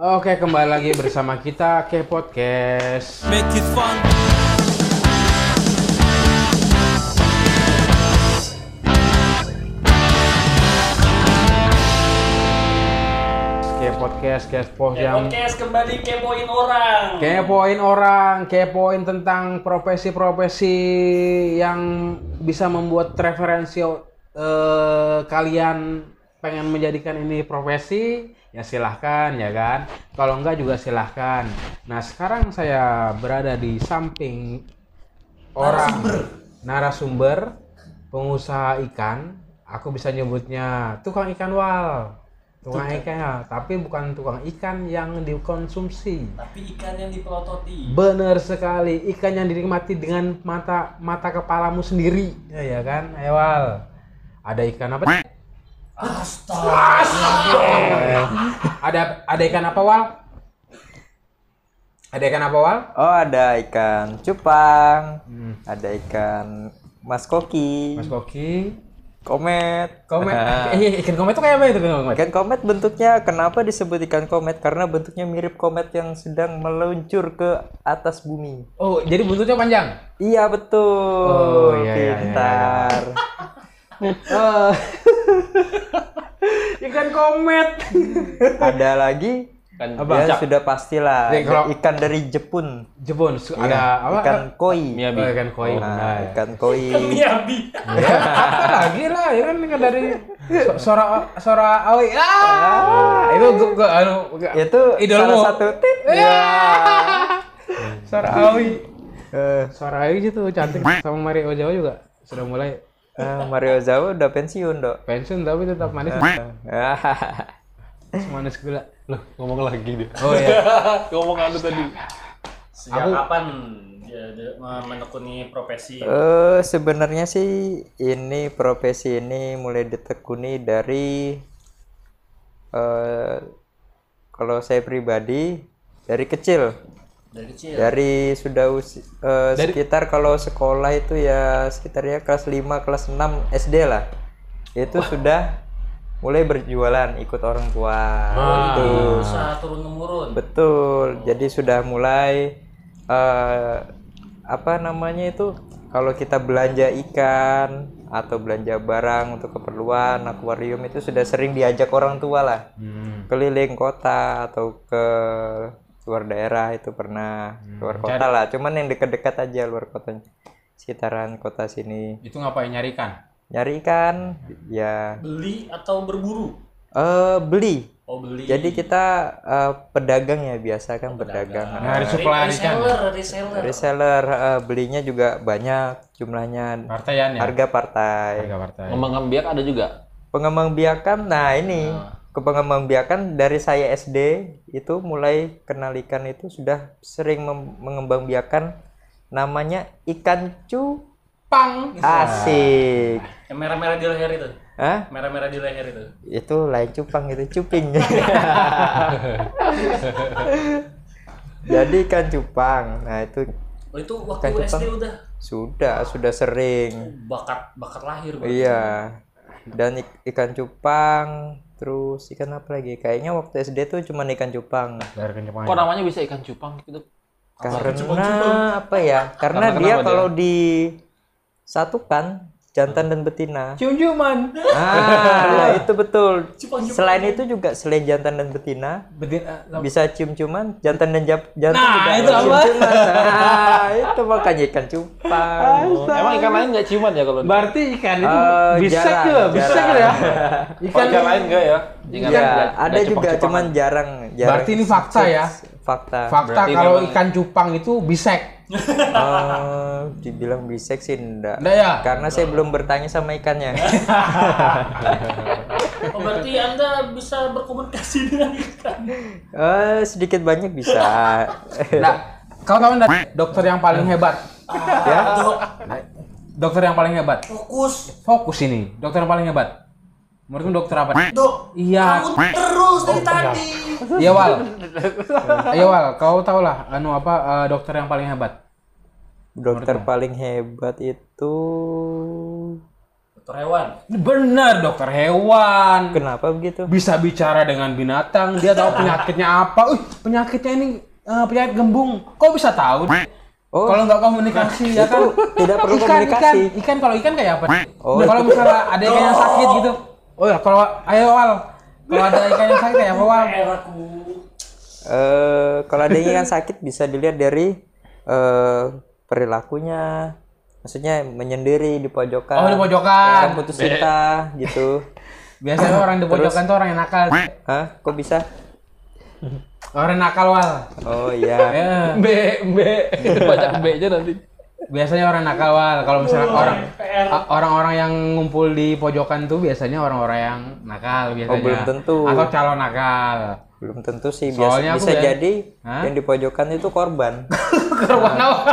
Oke, kembali lagi bersama kita ke podcast. Make it fun. Ke podcast, ke pos Ya, yang podcast kembali kepoin orang. kepoin orang, kepoin tentang profesi-profesi yang bisa membuat referensi eh, kalian pengen menjadikan ini profesi, ya silahkan ya kan. Kalau enggak juga silahkan. Nah sekarang saya berada di samping orang narasumber pengusaha ikan. Aku bisa nyebutnya tukang ikan wal. Tukang ikan ya, tapi bukan tukang ikan yang dikonsumsi. Tapi ikan yang dipelototi. Bener sekali, ikan yang dinikmati dengan mata mata kepalamu sendiri, ya, ya kan, Ewal. Ada ikan apa? Astaga. Ada ada ikan apa, Wal? Ada ikan apa, Wal? Oh ada ikan cupang, Hmm. ada ikan mas koki, Mas Koki. komet. Komet. Eh, ikan komet itu kayak apa itu ikan komet? ikan komet bentuknya kenapa disebut ikan komet? Karena bentuknya mirip komet yang sedang meluncur ke atas bumi. Oh, jadi buntutnya panjang. Iya betul. Oh, iya, iya, iya, Pintar. Eh, ikan komet. ada lagi Apa? ya sudah pastilah ada kalau- ikan dari Jepun. Jepun su- Iya, ada apa? Ikan koi. Oh, ikan koi. Nah, benar. ikan koi. Miyabi. Ya, apa lagi lah ya kan ikan dari so- sora sora aoi. Ah, itu gua, gua anu Itu Idolmu. salah satu tit. Sora aoi. Eh, Sora aoi itu cantik sama Mario Ozawa juga sudah mulai eh, Mario Zawa udah pensiun, Dok. pensiun tapi tetap manis manis gula. Loh, ngomong lagi dia. Oh iya. ngomong anu tadi. Sejak Aku- kapan dia, dia menekuni profesi? Eh sebenarnya sih ini profesi ini mulai ditekuni dari eh kalau saya pribadi dari kecil Dari kecil. dari sudah usi- eh, sekitar kalau sekolah itu ya sekitar ya kelas 5 kelas 6 SD lah itu sudah mulai berjualan ikut orang tua gitu Usaha turun temurun. Betul. Jadi sudah mulai eh apa namanya itu kalau kita belanja ikan atau belanja barang untuk keperluan akuarium itu sudah sering diajak orang tua lah Hmm. keliling kota atau ke luar daerah itu pernah luar kota lah cuman yang dekat-dekat aja luar kota sekitaran kota sini Itu ngapain nyari ikan? nyari ikan ya Beli atau berburu? eh beli Oh beli. jadi kita eh, pedagang ya biasa kan pedagang Nyari Re- supply ikan. reseller, reseller. reseller eh, belinya juga banyak jumlahnya Partaian ya? harga partai Harga partai. Ngembang biak ada juga. pengembang biakan nah ini ke pengembang biakan dari saya SD itu mulai kenal ikan itu sudah sering mem- mengembang biakan namanya ikan cupang asik Yang merah-merah di leher itu. Hah? Merah-merah di leher itu. itu lain cupang itu cuping jadi ikan cupang nah itu Oh itu waktu Ikan SD cupang. udah sudah sudah sering bakat bakat lahir berarti. Iya. Dan ik- ikan cupang, terus ikan apa lagi? Kayaknya waktu SD tuh cuma ikan cupang. Dari ikan Jepang. Kok namanya bisa ikan cupang gitu? Karena apa ya? Karena Karena dia kalau disatukan jantan dan betina. Cium-ciuman. Ah, itu betul. Cupang-cupang. Selain itu juga selain jantan dan betina Betin, eh, bisa cium-ciuman, jantan dan jap- jantan Nah, juga itu apa? cium-ciuman. Nah, itu makanya ikan cupang. Oh, emang ikan lain nggak ciuman ya kalau? Berarti ikan itu Eh, bisa jarang, ke, bisa jarang. ke ya. Oh, Ikan ikan lain enggak ya? Ikan Iya, nggak- ada nggak juga cuman jarang, jarang. Berarti ini fakta ya? Fakta. Fakta Berarti kalau memang- ikan cupang itu bisek. Eh, dibilang bisek sih enggak. Enggak ya? Karena saya belum bertanya sama ikannya. Oh berarti anda bisa berkomunikasi dengan ikan. Eh, sedikit banyak bisa. Nah, kau tahu enggak dokter yang paling hebat? ya. Dok, Dokter yang paling hebat. fokus. Fokus ini, dokter yang paling hebat. Menurutmu dokter apa? Dok, Iya. kamu terus dari tadi. Iya Wal. Iya Wal, kau tahu lah anu apa eh, dokter yang paling hebat? Dokter paling hebat itu Dokter hewan. Benar, dokter hewan. Kenapa begitu? Bisa bicara dengan binatang, dia tahu penyakitnya apa. Uh, penyakitnya ini eh, penyakit gembung. Kok bisa tahu? Oh. Kalau nggak komunikasi ya kan? tidak perlu ikan, komunikasi. Ikan, ikan kalau ikan kayak apa? Oh, Nah, kalau misalnya ada ikan yang sakit gitu. Oh ya, kalau ayo Wal. Kalau ada ikan yang sakit kayak apa Wal? Eraku. Eh, kalau ada yang sakit bisa dilihat dari eh, perilakunya. Maksudnya menyendiri di pojokan. Oh, di pojokan. Orang putus cinta gitu. Biasanya orang di pojokan tuh orang yang nakal. Hah? Kok bisa? Orang nakal Wal. Oh iya. Ya. B, B. Banyak B-nya nanti. Biasanya orang nakal Wal. Kalau misalnya orang PR. a- orang-orang yang ngumpul di pojokan tuh biasanya orang-orang yang nakal biasanya. Oh, belum tentu. Atau calon nakal. Belum tentu sih. Soalnya Biasa, aku bisa ya- jadi Hah? yang di pojokan itu korban. Korban apa?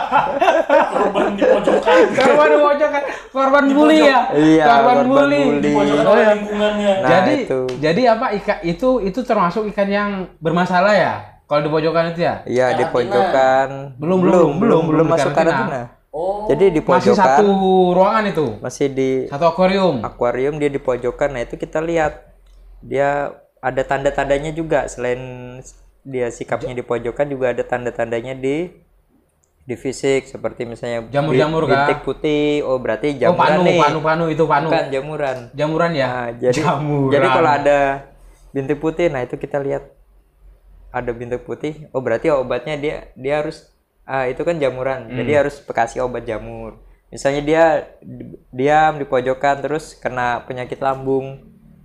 Korban di pojokan. korban di pojokan. Korban bully ya? Iya, korban, korban bully. bully. Di pojokan Oh, iya. lingkungannya. Nah, jadi itu. jadi apa ikan itu itu termasuk ikan yang bermasalah ya? Kalau di pojokan itu ya? Iya di pojokan. Belum, belum, belum, belum, belum, belum masuk karantina. Oh. Jadi di Masih pojokan satu ruangan itu. masih di Satu akuarium. akuarium dia di pojokan. Nah itu kita lihat dia ada tanda-tandanya juga selain dia sikapnya di pojokan juga ada tanda-tandanya di di fisik seperti misalnya Jamur-jamur kah? bintik putih. Oh berarti Oh, jamuran panu, nih. panu, panu itu panu. Bukan jamuran. Jamuran ya? Nah, jadi Jamuran. jadi kalau ada bintik putih, nah itu kita lihat ada bintik putih. Oh berarti obatnya dia dia harus ah itu kan jamuran. Jadi Hmm. harus kasih obat jamur. Misalnya dia di- diam di pojokan terus kena penyakit lambung.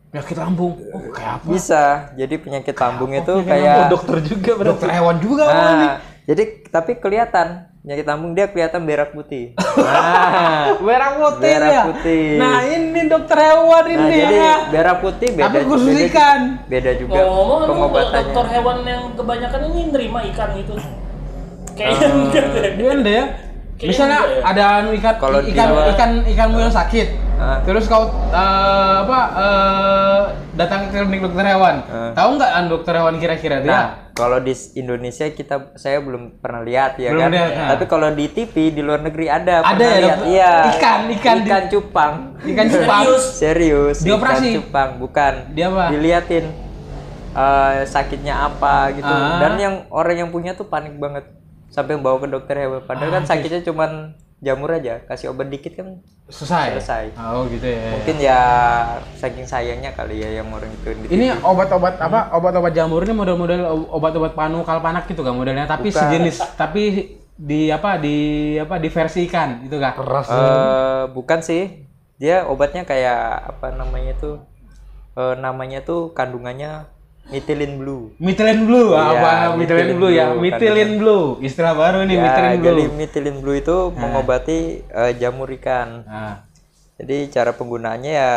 Penyakit lambung. Oh, kayak apa? Bisa. Jadi penyakit lambung itu kayak Dokter juga Dokter hewan juga. Nah, jadi tapi kelihatan penyakit lambung dia kelihatan berak putih. Nah, Merah putih Merah ya? putih. Nah ini dokter hewan nah ini jadi ya. berak putih beda Tapi khusus beda, ikan. beda juga kalau pengobatannya. dokter hewan yang kebanyakan ini nerima ikan gitu. Kayaknya Eh, enggak deh. Dia deh ya. Kayaknya Misalnya enggak ya. ada anu ikan Kalau di ikan luar- ikan ikanmu yang sakit. Ah. Terus kau eh, apa eh, datang ke klinik dokter hewan. Ah. Tahu nggak an dokter hewan kira-kira dia? Nah, kalau di Indonesia kita saya belum pernah lihat ya Belum kan. lihat, nah. Tapi kalau di TV di luar negeri ada. Ada pernah ya, lihat. Iya. Ikan, ikan di- ikan cupang. Ikan cupang. Serius. Serius. Dioperasi? Ikan cupang bukan. Dia apa? Diliatin eh, sakitnya apa gitu. Ah. Dan yang orang yang punya tuh panik banget sampai bawa ke dokter hewan. Padahal Ah, kan sakitnya cuman jamur aja, kasih obat dikit kan Selesai. Selesai. Oh gitu ya. mungkin ya saking sayangnya kali ya yang orang itu di- Ini obat-obat apa? Obat-obat jamur ini model-model obat-obat panu kalpanak gitu kan modelnya, tapi Bukan. sejenis tapi di apa di apa di versi ikan itu kah? Keras. Eh, bukan sih. Dia obatnya kayak apa namanya tuh? eh, namanya tuh kandungannya methylene blue. Methylene blue, Iya, apa methylene methylene blue ya? blue, Methylene blue, istilah baru nih Ya, methylene blue. jadi methylene blue itu mengobati eh, jamur ikan. Nah, Jadi cara penggunaannya ya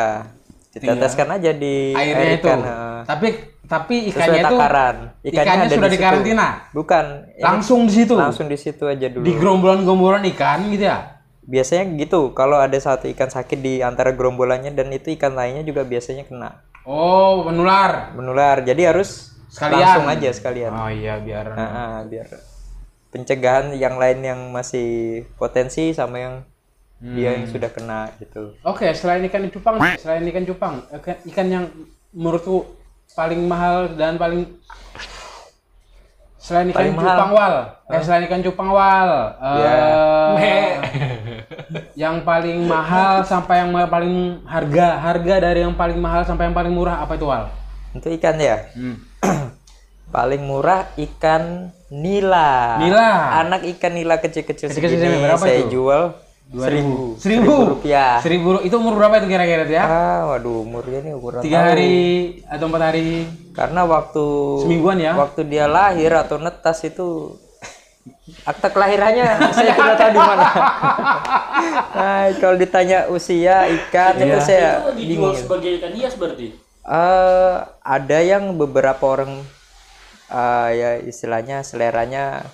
diteteskan aja di airnya air itu. ikan. eh, Tapi tapi ikannya itu takaran. ikannya ada sudah di karantina? Bukan. langsung di situ. langsung di situ aja dulu. Di gerombolan-gerombolan ikan gitu ya? Biasanya gitu. Kalau ada satu ikan sakit di antara gerombolannya dan itu ikan lainnya juga biasanya kena Oh, menular. menular. Jadi harus Sekalian. langsung aja sekalian. Oh iya, biar Nah, ah, biar pencegahan yang lain yang masih potensi sama yang dia Hmm. yang sudah kena gitu. Oke, selain ikan cupang, selain ikan cupang, ikan, yang menurutku paling mahal dan paling selain ikan Paling mahal? cupang wal, eh selain ikan cupang wal, eh, Ya. Yang paling mahal sampai yang paling harga, harga dari yang paling mahal sampai yang paling murah apa itu wal? Untuk ikan ya, Hmm. paling murah ikan nila. Nila. Anak ikan nila kecil-kecil segini berapa saya itu? jual Dua seribu. Seribu. rupiah. Seribu. Itu umur berapa itu kira-kira ya? Ah, waduh umurnya nih ukuran Tiga hari atau empat hari? Karena waktu Semingguan ya? Waktu dia lahir atau netas itu akta kelahirannya saya tidak tahu di mana. nah, kalau ditanya usia ikan itu saya Itu dijual bingung. sebagai ikan hias berarti. Eh, ada yang beberapa orang eh, ya istilahnya seleranya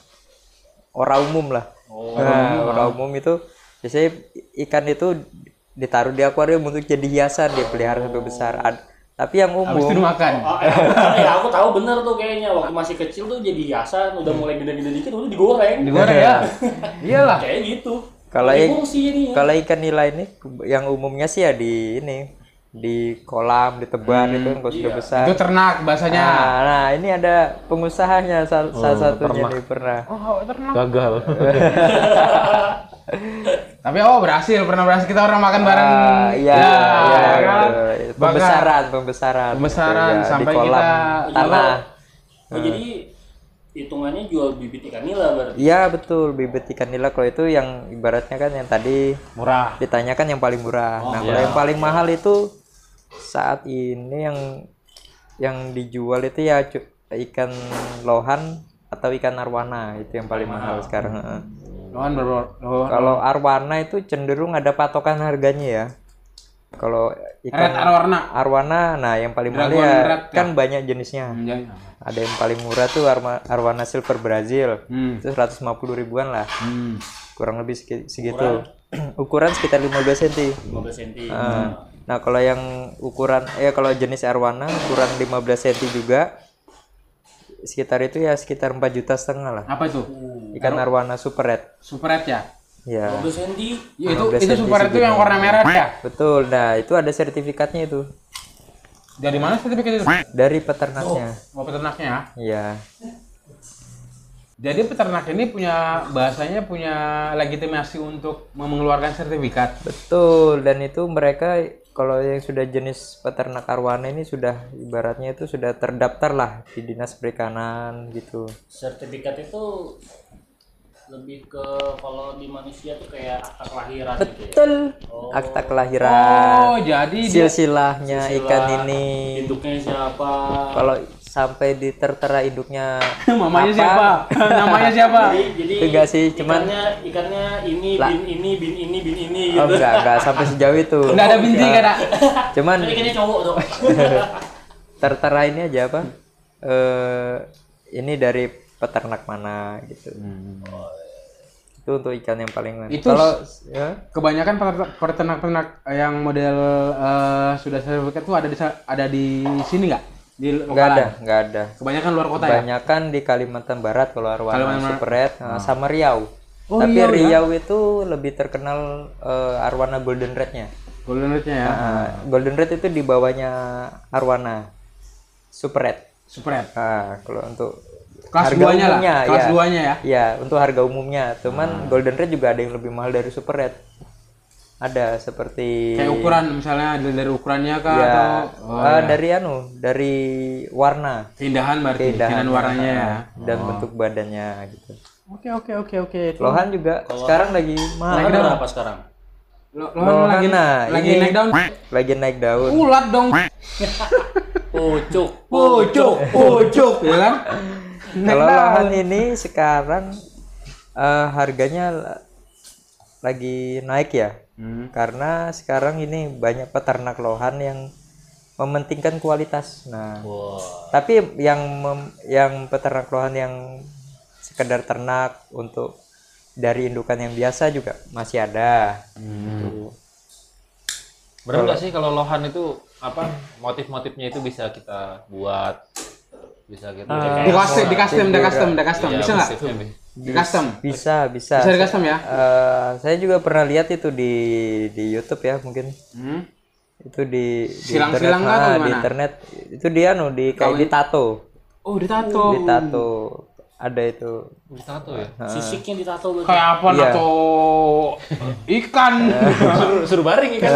orang umum lah. Nah, orang umum itu biasanya ikan itu ditaruh di akuarium untuk jadi hiasan dia pelihara sampai besar. Ad- tapi yang Habis itu umum dimakan. Ah, eh, ya, aku tahu bener tuh kayaknya waktu masih kecil tuh jadi hiasan, udah mulai gede-gede dikit udah digoreng. Digoreng ya? Iyalah. Kayak gitu. Kalau Lagi i- fungsi ini ya. kalau ikan nila ini yang umumnya sih ya di ini di kolam, di tebar itu kan kalau sudah besar. Itu ternak bahasanya. Nah, nah, ini ada pengusahanya sal- salah satunya nih pernah. Oh, ternak. Gagal. Tapi oh berhasil, pernah berhasil kita orang makan bareng. Ah, iya, Ya, iya, kan? betul. Pembesaran, pembesaran. Pembesaran, Gitu, ya, sampai di kolam kita- tanah. Oh, jadi hitungannya jual bibit ikan nila berarti. Iya betul bibit ikan nila kalau itu yang ibaratnya kan yang tadi Murah. ditanyakan yang paling murah. nah kalau yang paling mahal itu saat ini yang yang dijual itu ya ikan lohan atau ikan arwana itu yang paling mahal sekarang. heeh. Lohan berapa? Lohan. Kalau arwana itu cenderung ada patokan harganya ya. Kalau Red ikan arwarna. arwana, nah yang paling mahal ya red, kan banyak jenisnya. Hmm, ya. Ada yang paling murah tuh arma- arwana silver Brazil. Hmm. Itu 150 ribuan lah. Hmm. kurang lebih segi- segitu ukuran sekitar 15 cm 15 cm. Nah kalau yang ukuran eh kalau jenis arwana ukuran 15 cm juga sekitar itu ya sekitar 4 juta setengah lah Apa itu? ikan arwana super red Super red ya? ya 15 cm. Ya, itu 15 itu super red itu yang warna merah ya? betul nah itu ada sertifikatnya itu Dari mana sertifikat itu? dari peternaknya Oh, peternaknya. ya Jadi peternak ini punya bahasanya punya legitimasi untuk mengeluarkan sertifikat. betul dan itu mereka kalau yang sudah jenis peternak arwana ini sudah ibaratnya itu sudah terdaftar lah di dinas perikanan gitu Sertifikat itu lebih ke kalau di manusia tuh kayak akta kelahiran gitu ya. Betul. Akta kelahiran, Oh, jadi dia silsilahnya ikan ini. Induknya siapa? Kalau sampai di tertera induknya mamanya apa? siapa? Namanya siapa? Jadi, jadi Enggak sih, cuman- ikannya ikannya ini Lah. bin ini bin ini bin ini Oh gitu. enggak, enggak sampai sejauh itu. Enggak ada binti enggak ada. Cuman Kan ikannya cowok tuh. tertera ini aja apa? Eh ini dari peternak mana gitu. Itu untuk ikan yang paling Itu Kalau ya, Kebanyakan peternak- peternak-peternak yang model eh, sudah sertifikat itu ada di ada di sini nggak? Di lokalan? ada, enggak ada. Kebanyakan luar kota ya? Kebanyakan di Kalimantan Barat kalau arwana Kalimantan super red nah, sama Riau. Oh, Tapi Riau ya? Riau itu lebih terkenal eh, arwana golden rednya. Golden Red-nya ya. Nah, golden red itu di bawahnya arwana super red. Super Red. Nah, kalau untuk Kelas harga duanya lah. umumnya, Kelas ya. duanya ya. Ya, untuk harga umumnya. Cuman golden red juga ada yang lebih mahal dari super red. Ada seperti Kayak ukuran misalnya dari, dari ukurannya kah ya atau oh, eh, dari anu, dari warna, keindahan berarti, keindahan keindahan warnanya ya. dan bentuk badannya gitu. Oke oke oke oke. Lohan juga sekarang lagi mahal. Harga berapa sekarang? Lo- Lohan lagi nah, lagi ini- naik daun. Lagi naik daun. Ulat dong. Pucuk. Pucuk, pucuk, ya kan? Kalau lahan ini sekarang eh, harganya la- lagi naik ya. Hmm. Karena sekarang ini banyak peternak lohan yang mementingkan kualitas. Nah, Wah. tapi yang mem- yang peternak lohan yang sekedar ternak untuk dari indukan yang biasa juga masih ada. Gitu. Benar nggak sih kalau lohan itu apa motif-motifnya itu bisa kita buat bisa kita Di custom, di custom, di custom, di custom. Iya, Bisa nggak? Di custom. Bisa, bisa. Bisa di custom ya? Eh, saya juga pernah lihat itu di di YouTube ya mungkin Hmm. itu di, di Silang-silang internet, atau ah, di internet itu dia nu di kayak ditato Oh, ditato. ditato ada itu Ditato ya. Sisiknya ditato berarti. Kayak apa Iya. nato ikan? suruh, suruh baring kan.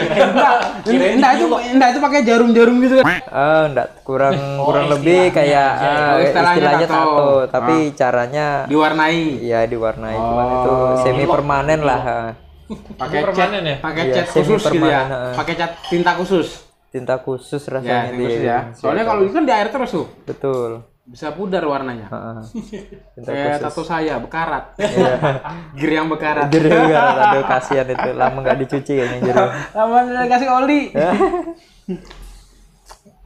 enggak, enggak itu enggak itu pakai jarum-jarum gitu kan. ah enggak kurang kurang lebih kayak ah, Oh, istilahnya istilahnya, tato. tato, tapi caranya Diwarnai. ya diwarnai cuman itu semi permanen lah ah. Pakai cat, ya? pakai Iya, cat khusus gitu ya. Pakai cat tinta khusus. tinta khusus Ya, rasanya tinta di khusus ya. Soalnya kalau itu kan di air terus tuh. betul Bisa pudar warnanya. Tinta Kayak tato saya bekarat. Gir yang bekarat. Jadi enggak aduh kasihan itu. Lama nggak dicuci kayaknya jadi Lama kasih oli.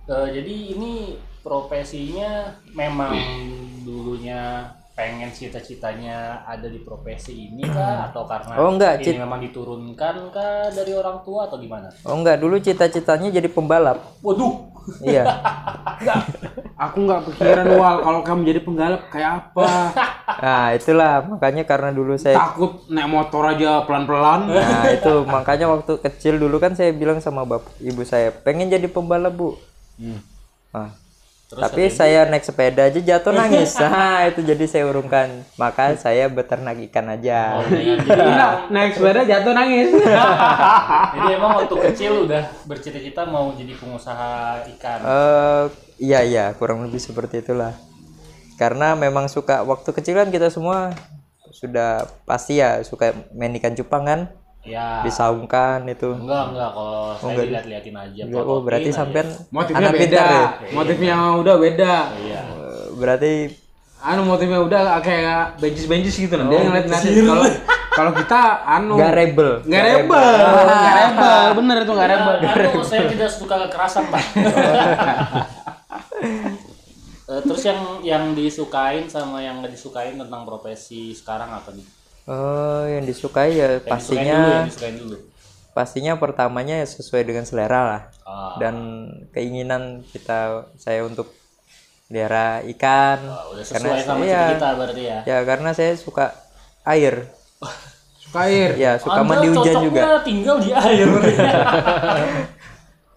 Eh, jadi ini profesinya memang dulunya pengen cita-citanya ada di profesi ini kah? Atau karena Oh, enggak, ini memang diturunkan kah dari orang tua atau gimana? oh enggak. Dulu cita-citanya jadi pembalap. Waduh, iya. Aku nggak kepikiran wal kalau kamu jadi penggalap kayak apa. nah itulah. Makanya karena dulu saya Takut naik motor aja pelan-pelan. nah itu. Makanya waktu kecil dulu kan saya bilang sama bapak ibu saya pengen jadi pembalap bu. Nah, tapi saya naik sepeda aja jatuh nangis. Nah itu jadi saya urungkan. Maka saya beternak ikan aja. Nah, naik sepeda jatuh nangis. Jadi emang waktu kecil udah bercita-cita mau jadi pengusaha ikan. Eh, iya iya. Kurang lebih seperti itulah. Karena memang suka waktu kecil kan kita semua sudah pasti ya suka main ikan cupang kan Ya. disaungkan itu Enggak, enggak. Kalau saya lihat-lihatin aja. oh berarti sampean Motifnya anak beda. pintar ya Motifnya udah beda. Iya. Eh, berarti Anu motifnya udah kayak bencis-bencis gitu loh. Dia ngeliat ngeliatin kalau kalau kita anu nggak rebel nggak rebel, nggak rebel, bener itu nggak rebel. Anu, saya tidak suka kekerasan, Pak. Eh, terus yang yang disukain sama yang nggak disukain tentang profesi sekarang apa nih? Oh yang disukai ya Yang disukain dulu, pastinya yang disukain dulu. pastinya pertamanya ya sesuai dengan selera lah Ah, dan keinginan kita saya untuk melihara ikan udah karena sesuai sama saya kita berarti ya. ya karena saya suka air Suka air. ya suka Anda mandi hujan juga tinggal di air.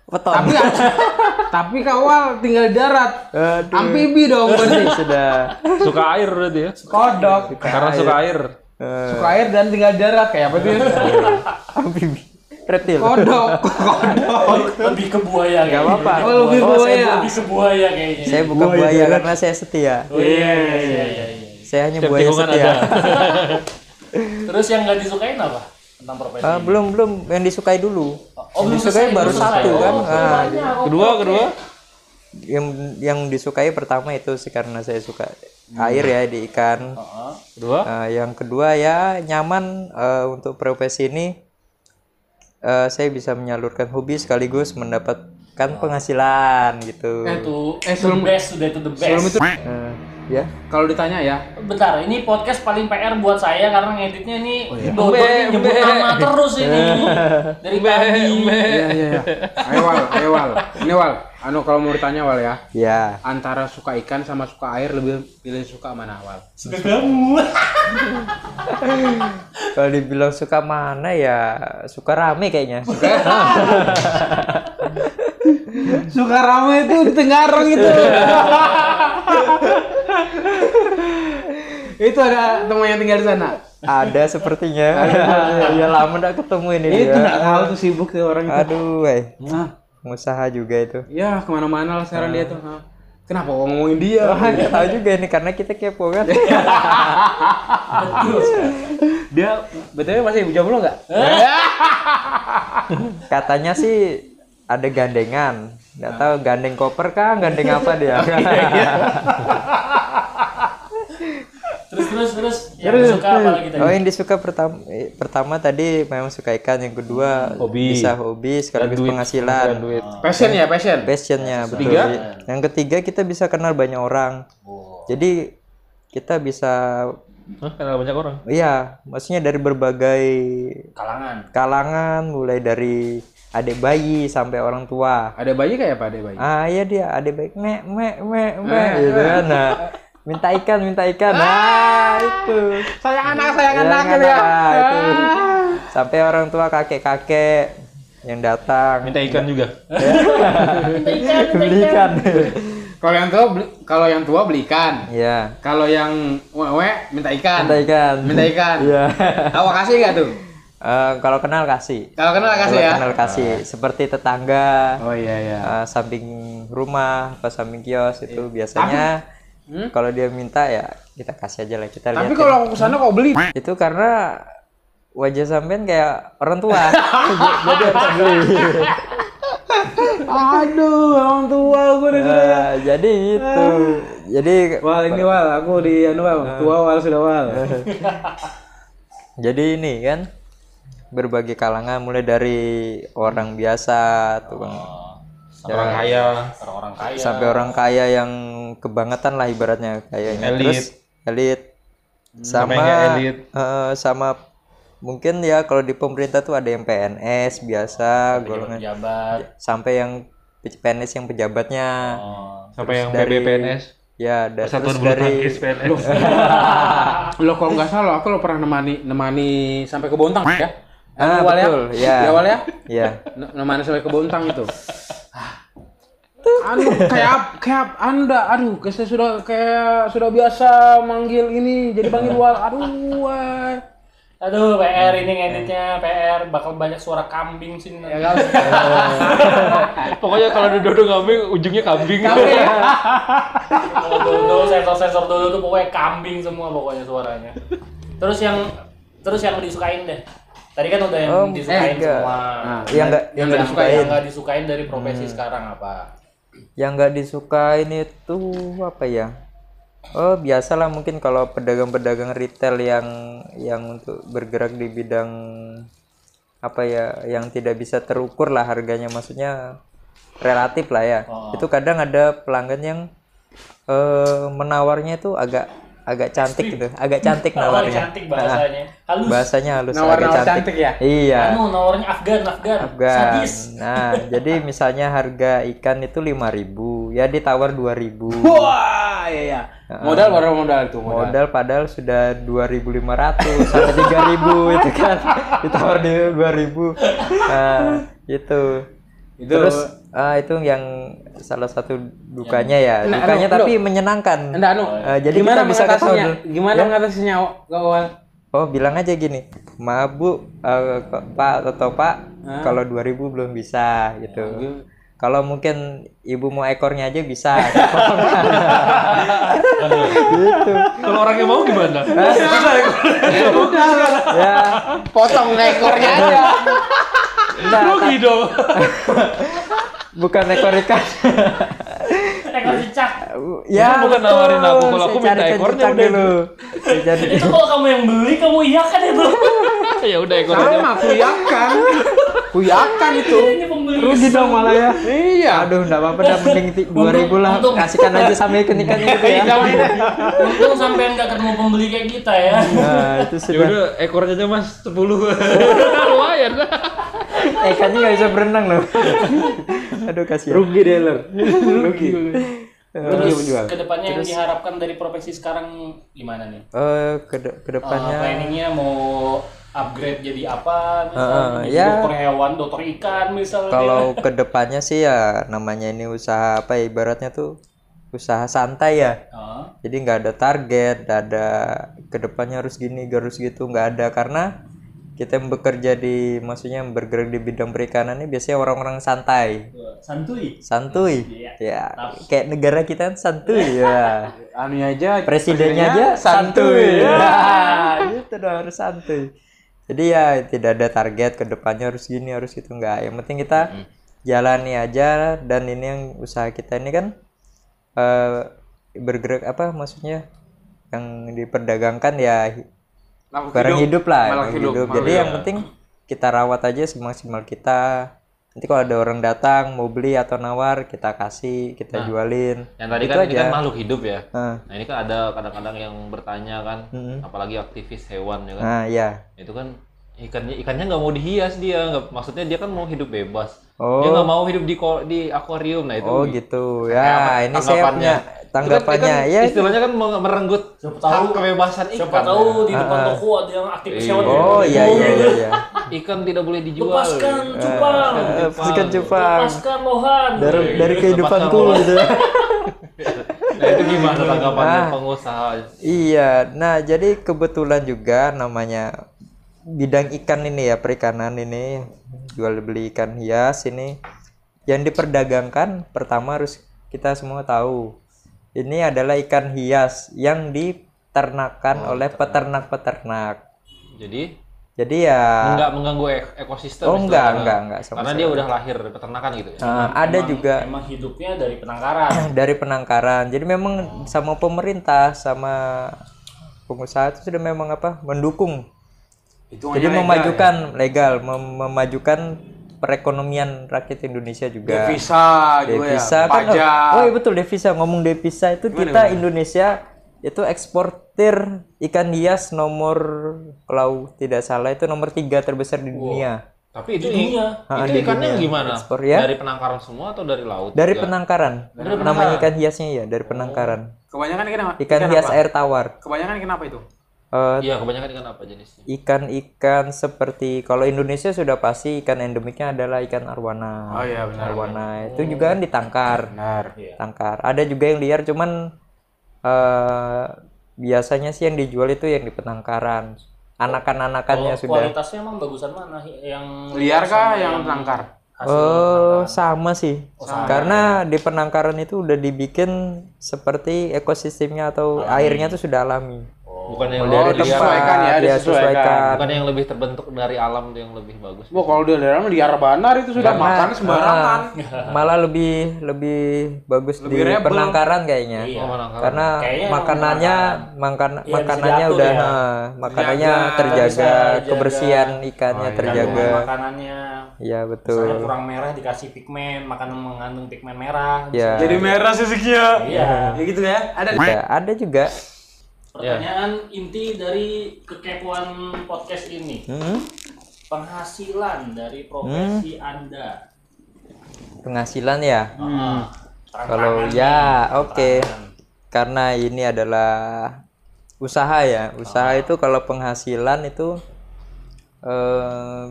weton Tapi tapi kawal tinggal di darat. Aduh, Amfibi dong berarti. sudah Suka air berarti ya? Kodok. Karena suka air. Eh, Suka air dan tinggal di darat kayak apa tuh? amfibi reptil Kodok. Kodok. lebih ke buaya nggak kayaknya. apa-apa Oh, lebih Oh, saya, buaya. Lebih ke buaya kayaknya. saya bukan buaya karena saya setia Oh iya iya iya iya. iya. saya hanya Setiap buaya setia ada. Terus yang nggak disukain apa? Tentang profesi. Ah, belum belum yang disukai dulu Oh, belum disukai baru satu kan Oh, Ah, banyak. Kedua, kedua. yang yang disukai pertama itu sih karena saya suka air ya di ikan Heeh. Kedua. Nah, yang kedua ya nyaman eh, untuk profesi ini eh, saya bisa menyalurkan hobi sekaligus mendapatkan penghasilan gitu. Eh, Itu Eh, the sebelum- best sudah itu the best. Sebelum itu Eh, ya. kalau ditanya ya, Bentar, ini podcast paling PR buat saya karena ngeditnya nih Oh, Bogor nih nyebut nama terus ini dari tadi. Iya iya iya. Ayo Wal, ayo Wal. Ini Wal, anu kalau mau ditanya Wal ya, Ya. antara suka ikan sama suka air lebih pilih suka mana Wal? Sudah kamu. Kalau dibilang suka mana ya suka rame kayaknya. Suka rame itu di Tenggarong itu. itu ada teman yang tinggal di sana. Ada sepertinya. ya lama nggak ketemu ini Itu dia. nggak tahu tuh sibuk tuh orang itu. Aduh, eh. Nah, Pengusaha juga itu. ya ke mana-mana lah sekarang dia tuh. Hah. Kenapa kok ngomongin dia? Nggak tahu juga ini karena kita kepo kan. dia betulnya masih jomblo nggak? Katanya sih ada gandengan. Nggak tahu gandeng koper kah, gandeng apa dia. Terus terus terus yang suka apa lagi tadi? Oh yang disuka pertama pertama tadi memang suka ikan, yang kedua Hobi. bisa hobi sekaligus duit. penghasilan. Duit. Passion ya passion. Passionnya betul. Ketiga? Yang ketiga kita bisa kenal banyak orang. Jadi kita bisa Hah, kenal banyak orang. iya, maksudnya dari berbagai Kalangan. kalangan mulai dari adik bayi sampai orang tua. Ada bayi kayak apa ada bayi? Ah iya dia adik bayi me me me me gitu kan. Nah, minta ikan minta ikan. Nah, itu. Sayang anak, sayang Ya, anak gitu ya. nah, itu. Sampai orang tua kakek-kakek yang datang Minta ikan juga. beli ikan. Kalau yang tua beli, kalau yang tua beli ikan. Iya. Kalau yang wewe minta ikan. Minta ikan. Minta ikan. Iya. Tahu kasih nggak tuh? Eh, kalau kenal kasih. Kalau kenal kasih Kalau ya. kenal kasih seperti tetangga, Oh iya iya. eh, samping rumah, apa samping kios itu biasanya Hmm? kalau dia minta ya kita kasih aja lah kita lihat. Tapi kalau aku ke sana kok beli? Itu karena wajah sampean kayak orang tua. Jadi harus beli. Aduh, orang tua gue udah Eh, jadi gitu. Jadi Wal ini wal, aku di anu wal, tua wal sudah wal. jadi ini kan berbagai kalangan mulai dari orang biasa tukang Orang kaya. Orang-orang kaya. sampai orang kaya yang kebangetan lah ibaratnya kayaknya Elit. terus elit sama Namanya elit. eh, sama mungkin ya kalau di pemerintah tuh ada yang PNS biasa golongan Jabat. sampai yang PNS yang pejabatnya Oh. Sampai yang dari- PBPNS. Ya, da- Persatuan Bulu dari Tangkis PNS. lo kalau nggak salah aku lo pernah nemani nemani sampai ke Bontang ya Ah, awal betul, ya, ya. Di awal ya ya. Ne- nemani sampai ke Bontang itu anu kayak kayak anda aduh kayak saya sudah kayak sudah biasa manggil ini jadi panggil wal aduh wah. Aduh, PR ini ngeditnya, PR bakal banyak suara kambing sini. ya usah Pokoknya kalau dodo kambing, ujungnya kambing. Kalau dulu sensor-sensor dulu tuh pokoknya kambing semua pokoknya suaranya. Terus yang terus yang disukain deh. Tadi kan udah yang Oh, disukain enggak. semua. Nah, Yang nggak yang nggak yang disukain. yang nggak disukain dari profesi sekarang apa? Yang nggak disukain itu apa ya? Oh biasalah mungkin kalau pedagang-pedagang retail yang yang untuk bergerak di bidang apa ya yang tidak bisa terukur lah harganya maksudnya relatif lah ya itu kadang ada pelanggan yang eh, menawarnya itu agak agak cantik gitu agak cantik Oh, nawarnya cantik bahasanya. Halus. bahasanya halus Nawar-nawar agak cantik ya? iya Anu nawarnya Afgan, Afgan. Afgan. Sadis. Nah, jadi misalnya harga ikan itu 5000 ya ditawar 2000 wah iya iya modal baru modal itu modal, Modal padahal sudah 2500 sampai 3000 itu kan ditawar di 2000. Nah, itu. Itu- Terus ah, itu yang salah satu dukanya ya. Nah, Dukanya anu, tapi menyenangkan. Anda anu Eh, jadi gimana kita bisa mengatasinya order. gimana Ya. mengatasinya ke awal Oh, bilang aja gini. Maaf Bu, eh, Kok- Pak atau Pak, Hah? kalau 2000 belum bisa gitu. gim- Kalau mungkin ibu mau ekornya aja bisa. gitu. Kalau orangnya mau gimana? ya, potong ekornya aja enggak, Rugi dong. bukan ekor ikan. Ekor cicak. ya, bukan betul. nawarin aku, kalau aku minta ekornya udah dulu. Saya cari- Itu kalau kamu yang beli, kamu iya kan itu? ya udah ekor aja. sama kuyakan kuyakan itu Ini pembeli. Rugi dong malah ya. iya Aduh, enggak apa-apa dah mending ti- 2000 lah. Untung- Kasihkan aja sama ikan-ikan gitu ya. Untung sampai nggak ketemu pembeli kayak kita ya. Nah, itu Ya sudah. udah ekornya aja Mas 10. Lumayan. Eh, ikannya nggak bisa berenang loh. Aduh, kasihan. rugi deh lo rugi Terus ke depannya yang diharapkan dari profesi sekarang gimana nih? Eh, ke Uh, ke depannya planningnya mau upgrade jadi apa misalnya Heeh, jadi ya. dokter hewan dokter ikan misalnya kalau ke depannya sih ya namanya ini usaha apa ya ibaratnya tuh usaha santai ya Heeh. jadi nggak ada target nggak ada ke depannya harus gini harus gitu nggak ada karena kita yang bekerja di maksudnya yang bergerak di bidang perikanan ini biasanya orang-orang santai. Santuy santuy Iya. ya kayak negara kita kan santuy ya. Anunya aja presidennya aja santuy ya gitu dong harus santuy jadi ya tidak ada target ke depannya harus gini harus gitu nggak yang penting kita jalani aja. Dan ini yang usaha kita ini kan eh, bergerak apa maksudnya yang diperdagangkan ya Makhluk barang hidup, lah makhluk hidup, hidup. makhluk jadi yang hidup. penting kita rawat aja semaksimal kita nanti kalau ada orang datang mau beli atau nawar kita kasih kita jualin Yang tadi Itu kan ini aja. kan makhluk hidup ya. Nah, Nah ini kan ada kadang-kadang yang bertanya kan, apalagi aktivis hewan ya kan. nah ya Itu kan ikannya ikannya nggak mau dihias dia, nggak maksudnya dia kan mau hidup bebas. Oh. Dia nggak mau hidup di di akuarium. Nah itu Oh gitu ya, ini saya punya tanggapannya kan ya. Istilahnya kan mau merenggut Siapa tahu kebebasan ikan. siapa tahu di depan toko ada yang aktivis Iya. hewan Oh iya iya iya. iya. Ikan tidak boleh dijual. lepaskan cupang Lepaskan cupang lepaskan lohan dari dari Lepaskan kehidupanku lohan. gitu. Nah itu gimana tanggapannya Ah. pengusaha? Iya, nah jadi kebetulan juga namanya bidang ikan ini ya perikanan ini jual beli ikan hias ini yang diperdagangkan pertama harus kita semua tahu ini adalah ikan hias yang diternakan oleh peternak-peternak. Jadi Jadi ya nggak mengganggu ek- ekosistem. Oh, enggak, istilahnya. enggak, enggak, sama Karena dia udah lahir dari peternakan gitu ya. uh, ada Emang- juga emang hidupnya dari penangkaran dari penangkaran. Jadi memang sama pemerintah sama pengusaha itu sudah memang apa mendukung. Hitungannya Jadi legal memajukan legal, mem- memajukan perekonomian rakyat Indonesia ya. juga. devisa juga Devisa ya kan pajak oh iya betul devisa ngomong devisa itu kita Indonesia itu eksportir ikan hias nomor kalau tidak salah itu nomor tiga terbesar di dunia Tapi itu Di dunia. itu ikannya gimana? Ekspor, ya. Dari penangkaran semua atau dari laut? dari juga? penangkaran namanya ikan hiasnya ya dari penangkaran Kebanyakan ikan apa? ikan hias apa? air tawar Kebanyakan ikan apa itu? Eh, Iya, kebanyakan ikan apa jenisnya? ikan-ikan seperti kalau Indonesia sudah pasti ikan endemiknya adalah ikan arwana Oh iya benar. arwana itu juga kan ditangkar Benar. tangkar ada juga yang liar cuman eh biasanya sih yang dijual itu yang di penangkaran anakan-anakannya Kalau sudah kualitasnya emang bagusan mana? Yang Liar kah sama yang tangkar? hasil Oh, sama sih. sama. Karena di penangkaran itu udah dibikin seperti ekosistemnya atau airnya tuh sudah alami. Bukan yang Oh, lebih liar, disesuaikan ya, dia disesuaikan. bukan yang lebih terbentuk dari alam tuh yang lebih bagus. Wah kalau dia dalam liar banar itu sudah makan sembarangan. Ah, malah lebih lebih bagus Lebih di rebel. penangkaran kayaknya. Iya. Oh, penangkaran. Karena Kayaknya makanannya makan Iya, bisa makanannya udah ya. nah, makanannya Dijaga, terjaga, dijaga. kebersihan ikannya Oh, iya. terjaga. Kandungan makanannya Iya misalnya betul. kurang merah dikasih pigmen, makanan mengandung pigmen merah. Ya. Jadi merah sisiknya. Iya. Ya gitu ya. Ada. Ada, ada juga. Pertanyaan inti dari kekepoan podcast ini. Hmm, Penghasilan dari profesi Hmm. Anda. penghasilan ya. Ah, Kalau ya, oke. tantangan. Karena ini adalah usaha ya. Usaha itu kalau penghasilan itu eh,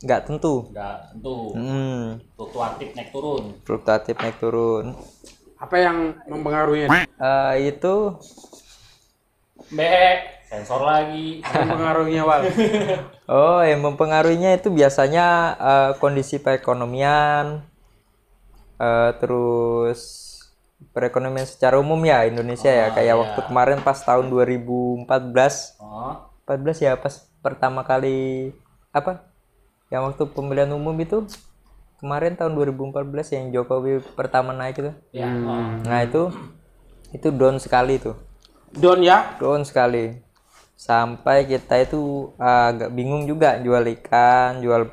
nggak tentu. Nggak tentu Hmm, fluktuatif naik turun. fluktuatif naik turun. Apa yang mempengaruhinya? Eh, itu B, sensor lagi. mempengaruhinya wal. oh yang mempengaruhinya itu biasanya eh, kondisi perekonomian, eh, terus perekonomian secara umum ya Indonesia ya. Kayak waktu kemarin pas tahun 2014 Oh, 14 ya pas pertama kali apa yang waktu pemilihan umum itu kemarin tahun 2014 yang Jokowi pertama naik itu ya. oh. nah itu itu down sekali tuh Don ya. down sekali sampai kita itu agak bingung juga jual ikan jual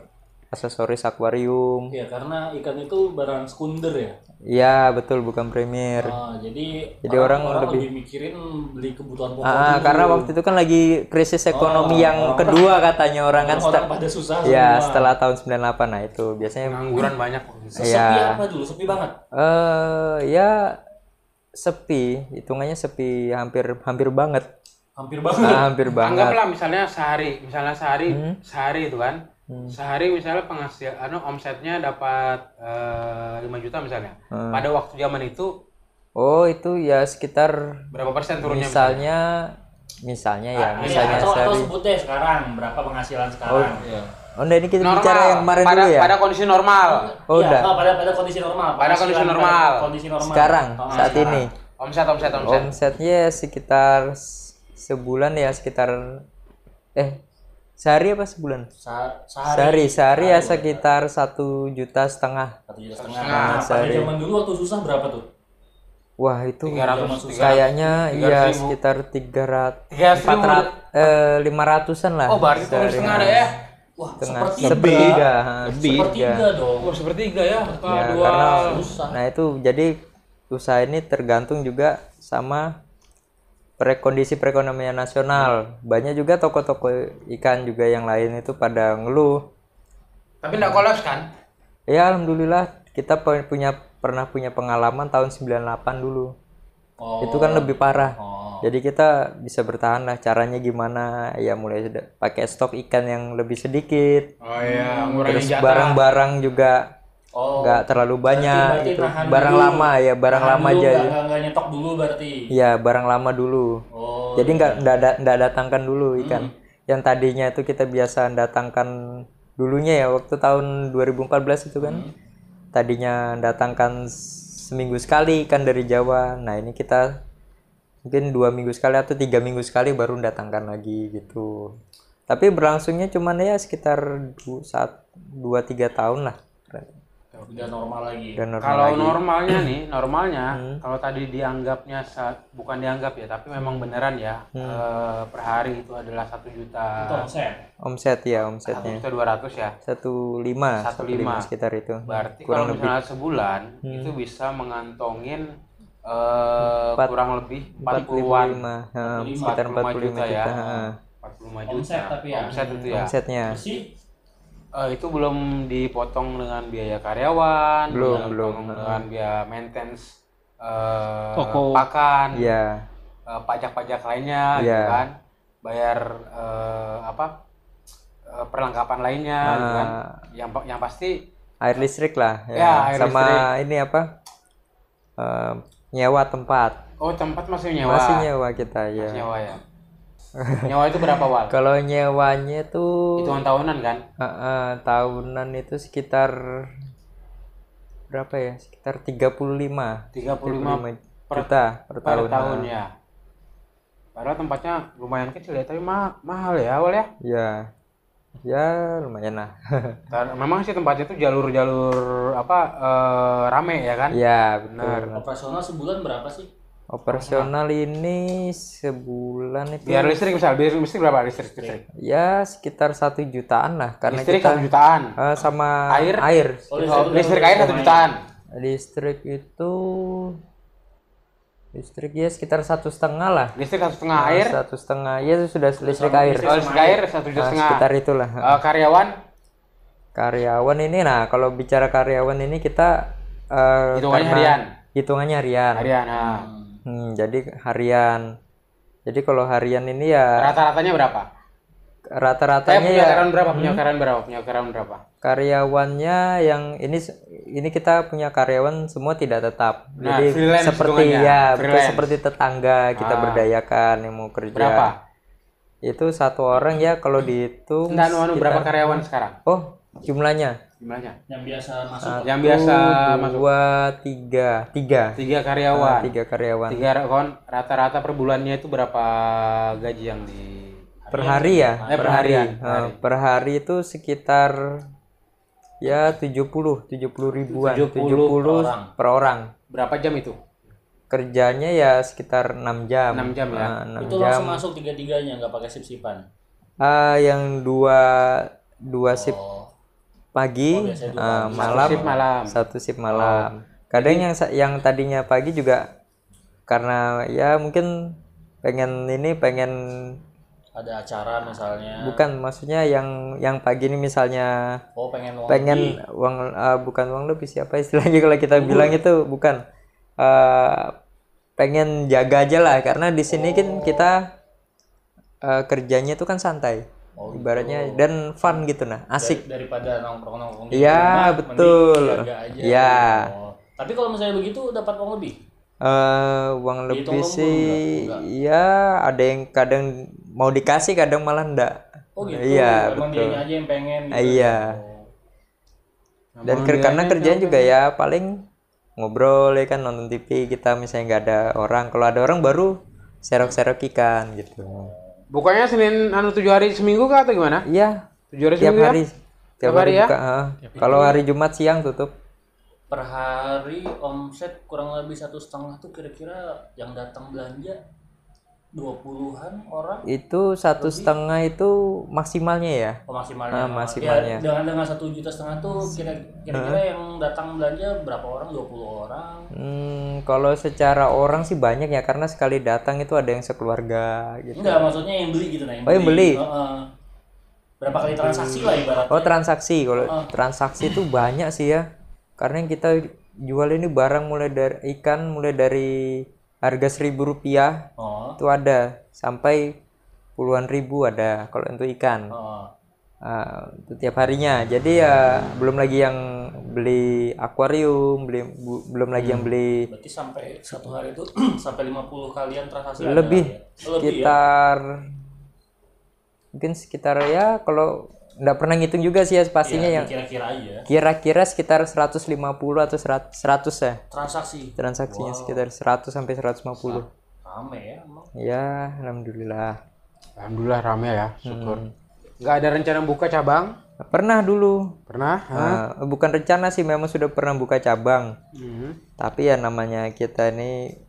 aksesoris akuarium Ya karena ikan itu barang sekunder ya. iya betul bukan premier Ah, jadi Jadi orang lebih... lebih- mikirin beli kebutuhan pokok Ah, dulu. karena waktu itu kan lagi krisis ekonomi yang kedua katanya orang kan orang pada susah ya semua. setelah tahun 98 nah itu biasanya Pengangguran banyak. Sesepi Iya. apa dulu? Sepi banget. eh ya sepi, hitungannya sepi hampir hampir banget. Hampir banget. Ah, hampir banget. Anggaplah misalnya sehari, misalnya sehari, Hmm. sehari itu kan. Sehari misalnya penghasil, anu omsetnya dapat eh, 5 juta misalnya. Hmm. Pada waktu zaman itu Oh, itu ya sekitar berapa persen turunnya? misalnya misalnya ya, Ah, iya, misalnya atau, atau sehari. sebut deh sekarang berapa penghasilan sekarang. Iya. Oh, nah ini kita Normal. bicara yang kemarin pada, dulu ya. Pada kondisi normal. Oh, Iya, udah. pada pada kondisi normal. Pada kondisi Penghasilan normal. pada Kondisi normal. Sekarang Oh, saat sekarang. ini Omset, omset, omset. omsetnya sekitar sebulan ya sekitar eh sehari apa sebulan? Sa- Sehari, sehari ya sekitar satu juta setengah. Satu juta setengah. Nah, pada sehari. zaman dulu waktu susah berapa tuh? Wah itu 300, kayaknya tiga iya ribu. sekitar tiga ratus Tiga empat ratus eh lima ratusan lah. Oh, berarti sehari. setengah ada ya? Wah, Setengah seperti sepertiga, ha, sepertiga dong. Oh, sepertiga ya. Ya, dua. karena susah. nah itu jadi usaha ini tergantung juga sama pre kondisi perekonomian nasional. Banyak juga toko-toko ikan juga yang lain itu pada ngeluh. Tapi enggak kolaps kan? Ya alhamdulillah kita punya pernah punya pengalaman tahun 98 dulu. Oh. Itu kan lebih parah. Oh. Jadi kita bisa bertahan lah. Caranya gimana? Ya mulai pakai stok ikan yang lebih sedikit. Oh iya, ngurangi Terus barang-barang juga Oh. nggak terlalu banyak. berarti Itu nahan barang dulu. lama ya, barang Tahan lama dulu, aja. nggak- nggak- nggak nyetok dulu berarti. Iya, barang lama dulu. Oh. Jadi nggak nggak da- nggak datangkan dulu Hmm. ikan. Yang tadinya itu kita biasa datangkan dulunya ya waktu tahun 2014 itu kan. Hmm. Tadinya datangkan seminggu sekali ikan dari Jawa. Nah ini kita mungkin dua minggu sekali atau tiga minggu sekali baru datangkan lagi gitu. Tapi berlangsungnya cuman ya sekitar du- saat dua tiga tahun lah. udah normal lagi. Dan normal Kalau lagi. Hmm. normalnya nih, normalnya kalau tadi dianggapnya saat bukan dianggap ya, tapi memang beneran ya Hmm. eh, per hari itu adalah satu juta, Itu omset. omset ya satu omsetnya juta dua ratus ya. satu lima Satu satu lima sekitar itu. Berarti Kurang kalau lebih. Hmm. misalnya sebulan itu bisa mengantongin eh, kurang lebih 40-an 45 ha, sekitar 45 45 juta juta, ya. ha. 45 juta. Omset tapi ya. Omset itu ya. omsetnya. Eh, itu belum dipotong dengan biaya karyawan, Belum, belum. dengan biaya maintenance eh, Toko. pakan, Iya. eh, pajak-pajak lainnya, gitu Iya. kan, bayar eh, apa eh, perlengkapan lainnya, gitu kan. Yang yang pasti Air listrik lah. Ya. Ya, air Sama listrik. ini apa? eh, nyewa tempat. oh tempat masih nyewa, Masih nyewa kita ya. Masih nyewa ya. nyewa itu berapa wal? Kalau nyewanya tuh Hitungan tahunan kan? eh, eh, tahunan itu sekitar berapa ya? Sekitar 35. 35 per- juta per, per tahun. tahun ya. Padahal tempatnya lumayan kecil ya, tapi ma- mahal ya awal ya. Ya. Ya, lumayan lah. Dan Memang sih tempatnya tuh jalur-jalur apa eh, rame ya kan? ya. Benar. Operasional sebulan berapa sih? Operasional ini sebulan itu Biar listrik misal, biar listrik berapa listrik? listrik? ya sekitar satu jutaan lah karena Listrik kita satu jutaan. eh, sama Air? air. Oh, Oh, udah listrik air satu jutaan. Listrik itu listrik ya sekitar satu setengah lah. Listrik satu setengah air. Satu setengah ya itu sudah listrik air. Oh, listrik air satu juta Nah, setengah. sekitar itulah. Eh, karyawan Karyawan ini nah kalau bicara karyawan ini kita eh, hitungannya harian. Hitungannya harian. Harian. Nah. Hmm, jadi harian. Jadi kalau harian ini ya Rata-ratanya berapa? Rata-ratanya punya ya karyawan berapa? Punya karyawan berapa? Punya karyawan berapa? Karyawannya yang ini ini kita punya karyawan semua tidak tetap. Nah, Jadi seperti ya betul freelance. seperti tetangga kita Ah. berdayakan yang mau kerja. Berapa? Itu satu orang ya kalau dihitung Enggak, anu, anu, berapa sekitar- karyawan sekarang? Oh, jumlahnya Jumlahnya? Yang biasa masuk Yang biasa Satu, masuk dua, tiga, tiga, tiga karyawan. tiga karyawan Tiga kon rata-rata per bulannya itu berapa gaji yang di per hari ya, Eh, per harian, per Eh, per hari itu sekitar ya 70 70 ribuan 70 70 per orang. per orang. berapa jam itu? kerjanya ya sekitar 6 jam 6 jam ya? Nah, 6 itu jam langsung masuk tiga-tiganya nggak pakai sip-sipan. Ah, yang dua dua Oh, pagi biasanya dua ah, pagi. malam shift malam. satu shift malam kadang yang sa- yang tadinya pagi juga karena ya mungkin pengen ini pengen ada acara misalnya. bukan maksudnya yang yang pagi ini misalnya Oh, pengen uang pengen lebih. uang ah, bukan uang lebih siapa istilahnya kalau kita bilang itu bukan Ah, pengen jaga aja lah karena di sini kan kita ah, kerjanya itu kan santai Oh, gitu. ibaratnya dan fun gitu nah asik Dari- daripada nongkrong-nongkrong di Iya, betul. aja. Iya. Oh. Tapi kalau misalnya begitu dapat uang lebih. eh uang Dihitung lebih sih enggak? ya ada yang kadang mau dikasih kadang malah enggak Oh gitu. iya Emang betul aja yang pengen gitu. Ah, iya. Oh. dan ker- karena kerjaan juga ya paling ngobrol ya kan nonton TV kita misalnya nggak ada orang kalau ada orang baru serok-serok ikan gitu Bukannya Senin anu tujuh hari seminggu kah atau gimana? iya Tujuh hari tiap seminggu hari ya? tiap Tiap hari hari ya? buka kalau hari Jumat siang tutup Per hari omset kurang lebih satu setengah tuh kira-kira yang datang belanja dua puluhan orang itu satu setengah itu maksimalnya ya oh, maksimalnya. Ah, maksimalnya. Ya, dengan dengan satu juta setengah tuh kira- kira-kira yang datang belanja berapa orang? 20 orang. Hmm, kalau secara orang sih banyak ya karena sekali datang itu ada yang sekeluarga gitu. Enggak, maksudnya yang beli gitu nah. Oh, yang beli? Heeh. Berapa kali transaksi lah ibaratnya. Oh transaksi kalau transaksi itu banyak sih ya karena yang kita jual ini barang mulai dari ikan mulai dari harga seribu rupiah Oh. itu ada sampai puluhan ribu ada kalau untuk ikan oh. Itu tiap harinya jadi ya belum lagi yang beli akuarium beli bu- belum lagi yang beli Berarti sampai satu hari itu sampai 50 kalian transaksi ada lebih lah ya? Lebih ya. sekitar mungkin sekitar ya kalau nggak pernah ngitung juga sih ya pastinya Iya, yang kira-kira aja. kira-kira sekitar 150 atau 100 100 ya Transaksi. transaksinya sekitar 100 sampai 150 Rame ya emang. ya alhamdulillah Alhamdulillah rame ya, syukur. Hmm. Nggak ada rencana buka cabang? pernah dulu Pernah? Ah, bukan rencana sih memang sudah pernah buka cabang Hmm. tapi ya namanya kita ini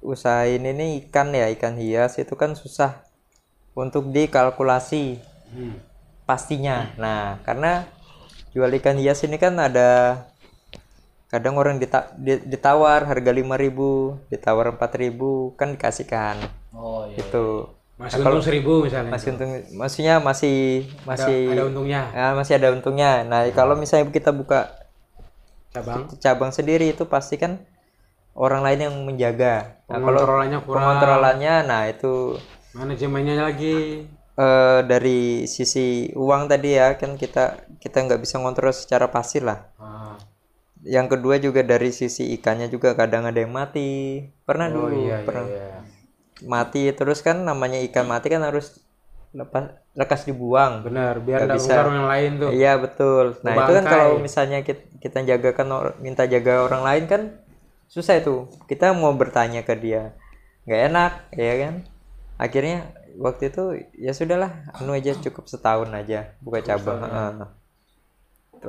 usaha ini nih ikan ya ikan hias itu kan susah untuk dikalkulasi Hmm. Pastinya nah karena jual ikan hias ini kan ada kadang orang dita- di- ditawar harga 5000 ditawar 4000 kan dikasihkan Oh iya. itu Masih untung seribu misalnya. masih untung maksudnya masih masih ada untungnya. ya, masih ada untungnya nah kalau misalnya kita buka Cabang. cabang sendiri itu pasti kan orang lain yang menjaga. Nah, kalau Pengontrolannya kurang. pengontrolannya, nah itu Manajemennya lagi. Eh, dari sisi uang tadi ya kan kita kita nggak bisa ngontrol secara pasti lah. Ah. Yang kedua juga dari sisi ikannya juga kadang ada yang mati. Pernah Oh dulu iya, iya, pernah iya. mati terus kan namanya ikan mati kan harus lepas lekas dibuang. Benar, biar Nggak bisa. yang lain tuh. Iya betul. Nah itu kan Bangkai. kalau misalnya kita, kita jagakan minta jaga orang lain kan susah itu. Kita mau bertanya ke dia nggak enak, ya kan? Akhirnya waktu itu ya sudahlah, anu aja cukup setahun aja buka cabang. Aja.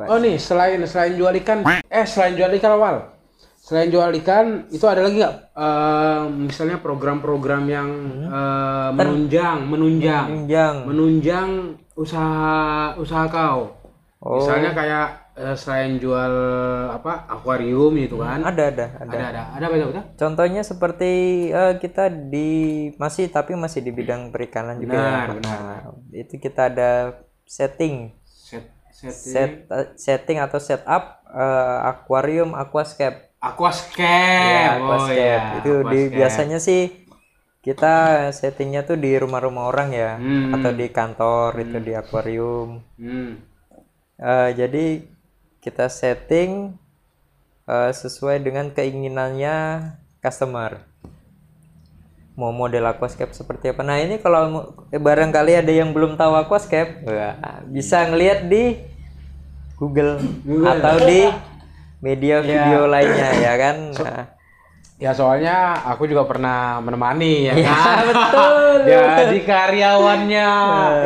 Oh nih, selain selain jual ikan, eh selain jual ikan awal, selain jual ikan itu ada lagi nggak? eh, misalnya program-program yang eh, menunjang, menunjang, Tunjang. menunjang usaha usaha kau. Oh. Misalnya kayak eh, selain jual apa akuarium gitu kan? Ada ada ada. Ada ada ada ada? Contohnya seperti eh, kita di masih tapi masih di bidang perikanan juga ya. Benar, Nah, itu kita ada setting Set, setting. set eh, setting atau setup eh, akuarium aquascape. Aquascape. Ya, oh aquascape. iya. itu di aquascape. biasanya sih kita settingnya tuh di rumah-rumah orang ya Hmm. atau di kantor itu di akuarium. Hmm. Eh, jadi kita setting eh, sesuai dengan keinginannya customer. Mau model aquascape seperti apa? Nah ini kalau eh, barangkali ada yang belum tahu aquascape, wah, bisa ngelihat di Google, atau di media video lainnya ya kan. Nah, Ya soalnya aku juga pernah menemani ya Ya, kan. betul. Jadi karyawannya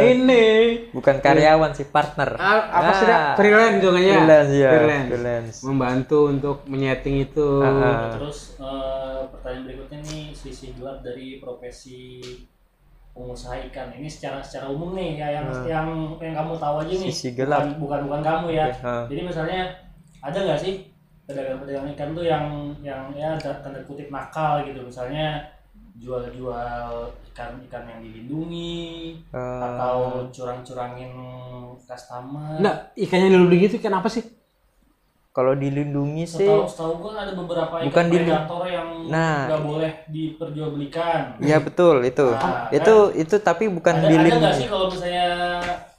ini bukan karyawan sih partner. Ah, apa sih Ah, freelance juga ya? Freelance ya. Freelance. freelance. Membantu untuk menyeting itu. Ah, Terus eh, pertanyaan berikutnya nih sisi gelap dari profesi pengusaha ikan. Ini secara secara umum nih ya yang yang yang kamu tahu aja nih. Sisi gelap. Bukan bukan, bukan kamu ya. Oke, ah. Jadi misalnya ada nggak sih pedagang-pedagang ikan tuh yang yang ya da- tanda kutip nakal gitu misalnya jual-jual ikan-ikan yang dilindungi Eh, atau curang-curangin customer. Enggak, ikannya dulu begitu ikan apa sih? kalau dilindungi sih Setahu setahu gua kan ada beberapa ikan Bukan di- predator yang Nah. nggak boleh diperjualbelikan. Ya betul itu. Nah, itu itu tapi bukan ada ada nggak dilindungi. sih kalau misalnya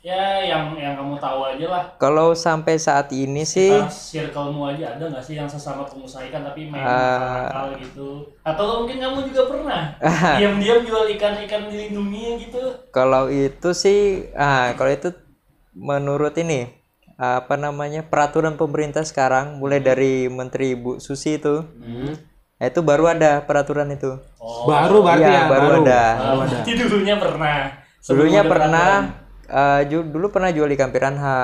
ya yang yang kamu tahu aja lah. Kalau sampai saat ini sih circlemu aja ada nggak sih yang sesama pengusaha ikan tapi main Ah. nakal gitu? Atau mungkin kamu juga pernah diam-diam jual ikan-ikan dilindungi gitu? kalau itu sih ah kalau itu menurut ini apa namanya peraturan pemerintah sekarang mulai dari Menteri Bu Susi itu nah, itu baru ada peraturan itu. Oh, baru berarti Iya, ya, baru ada. ah, berarti dulunya pernah. Dulunya ada pernah peraturan. Eh, ju- dulu pernah jual ikan piranha,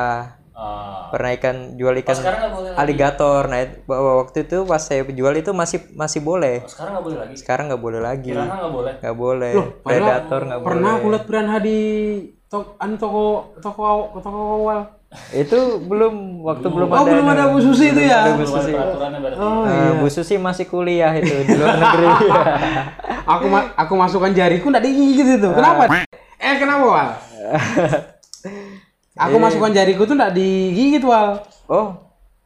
Ah. pernah ikan jual Oh, ikan nggak boleh lagi. aligator. Nah, itu- waktu itu pas saya jual itu masih masih boleh. Oh, sekarang nggak boleh lagi. Sekarang nggak boleh lagi. Piranha nggak boleh. nggak boleh Loh, predator nggak boleh Pernah aku lihat piranha di tok an toko toko toko awal. itu belum waktu belum Oh, ada belum ada Bu Susi itu ya? Bu Belum ada Susi. Oh, Eh, Bu Susi masih kuliah itu di luar negeri aku ma- aku masukkan jariku enggak digigit itu. Kenapa? Eh, kenapa, Wal? Aku masukkan jariku tuh enggak digigit, Wal. oh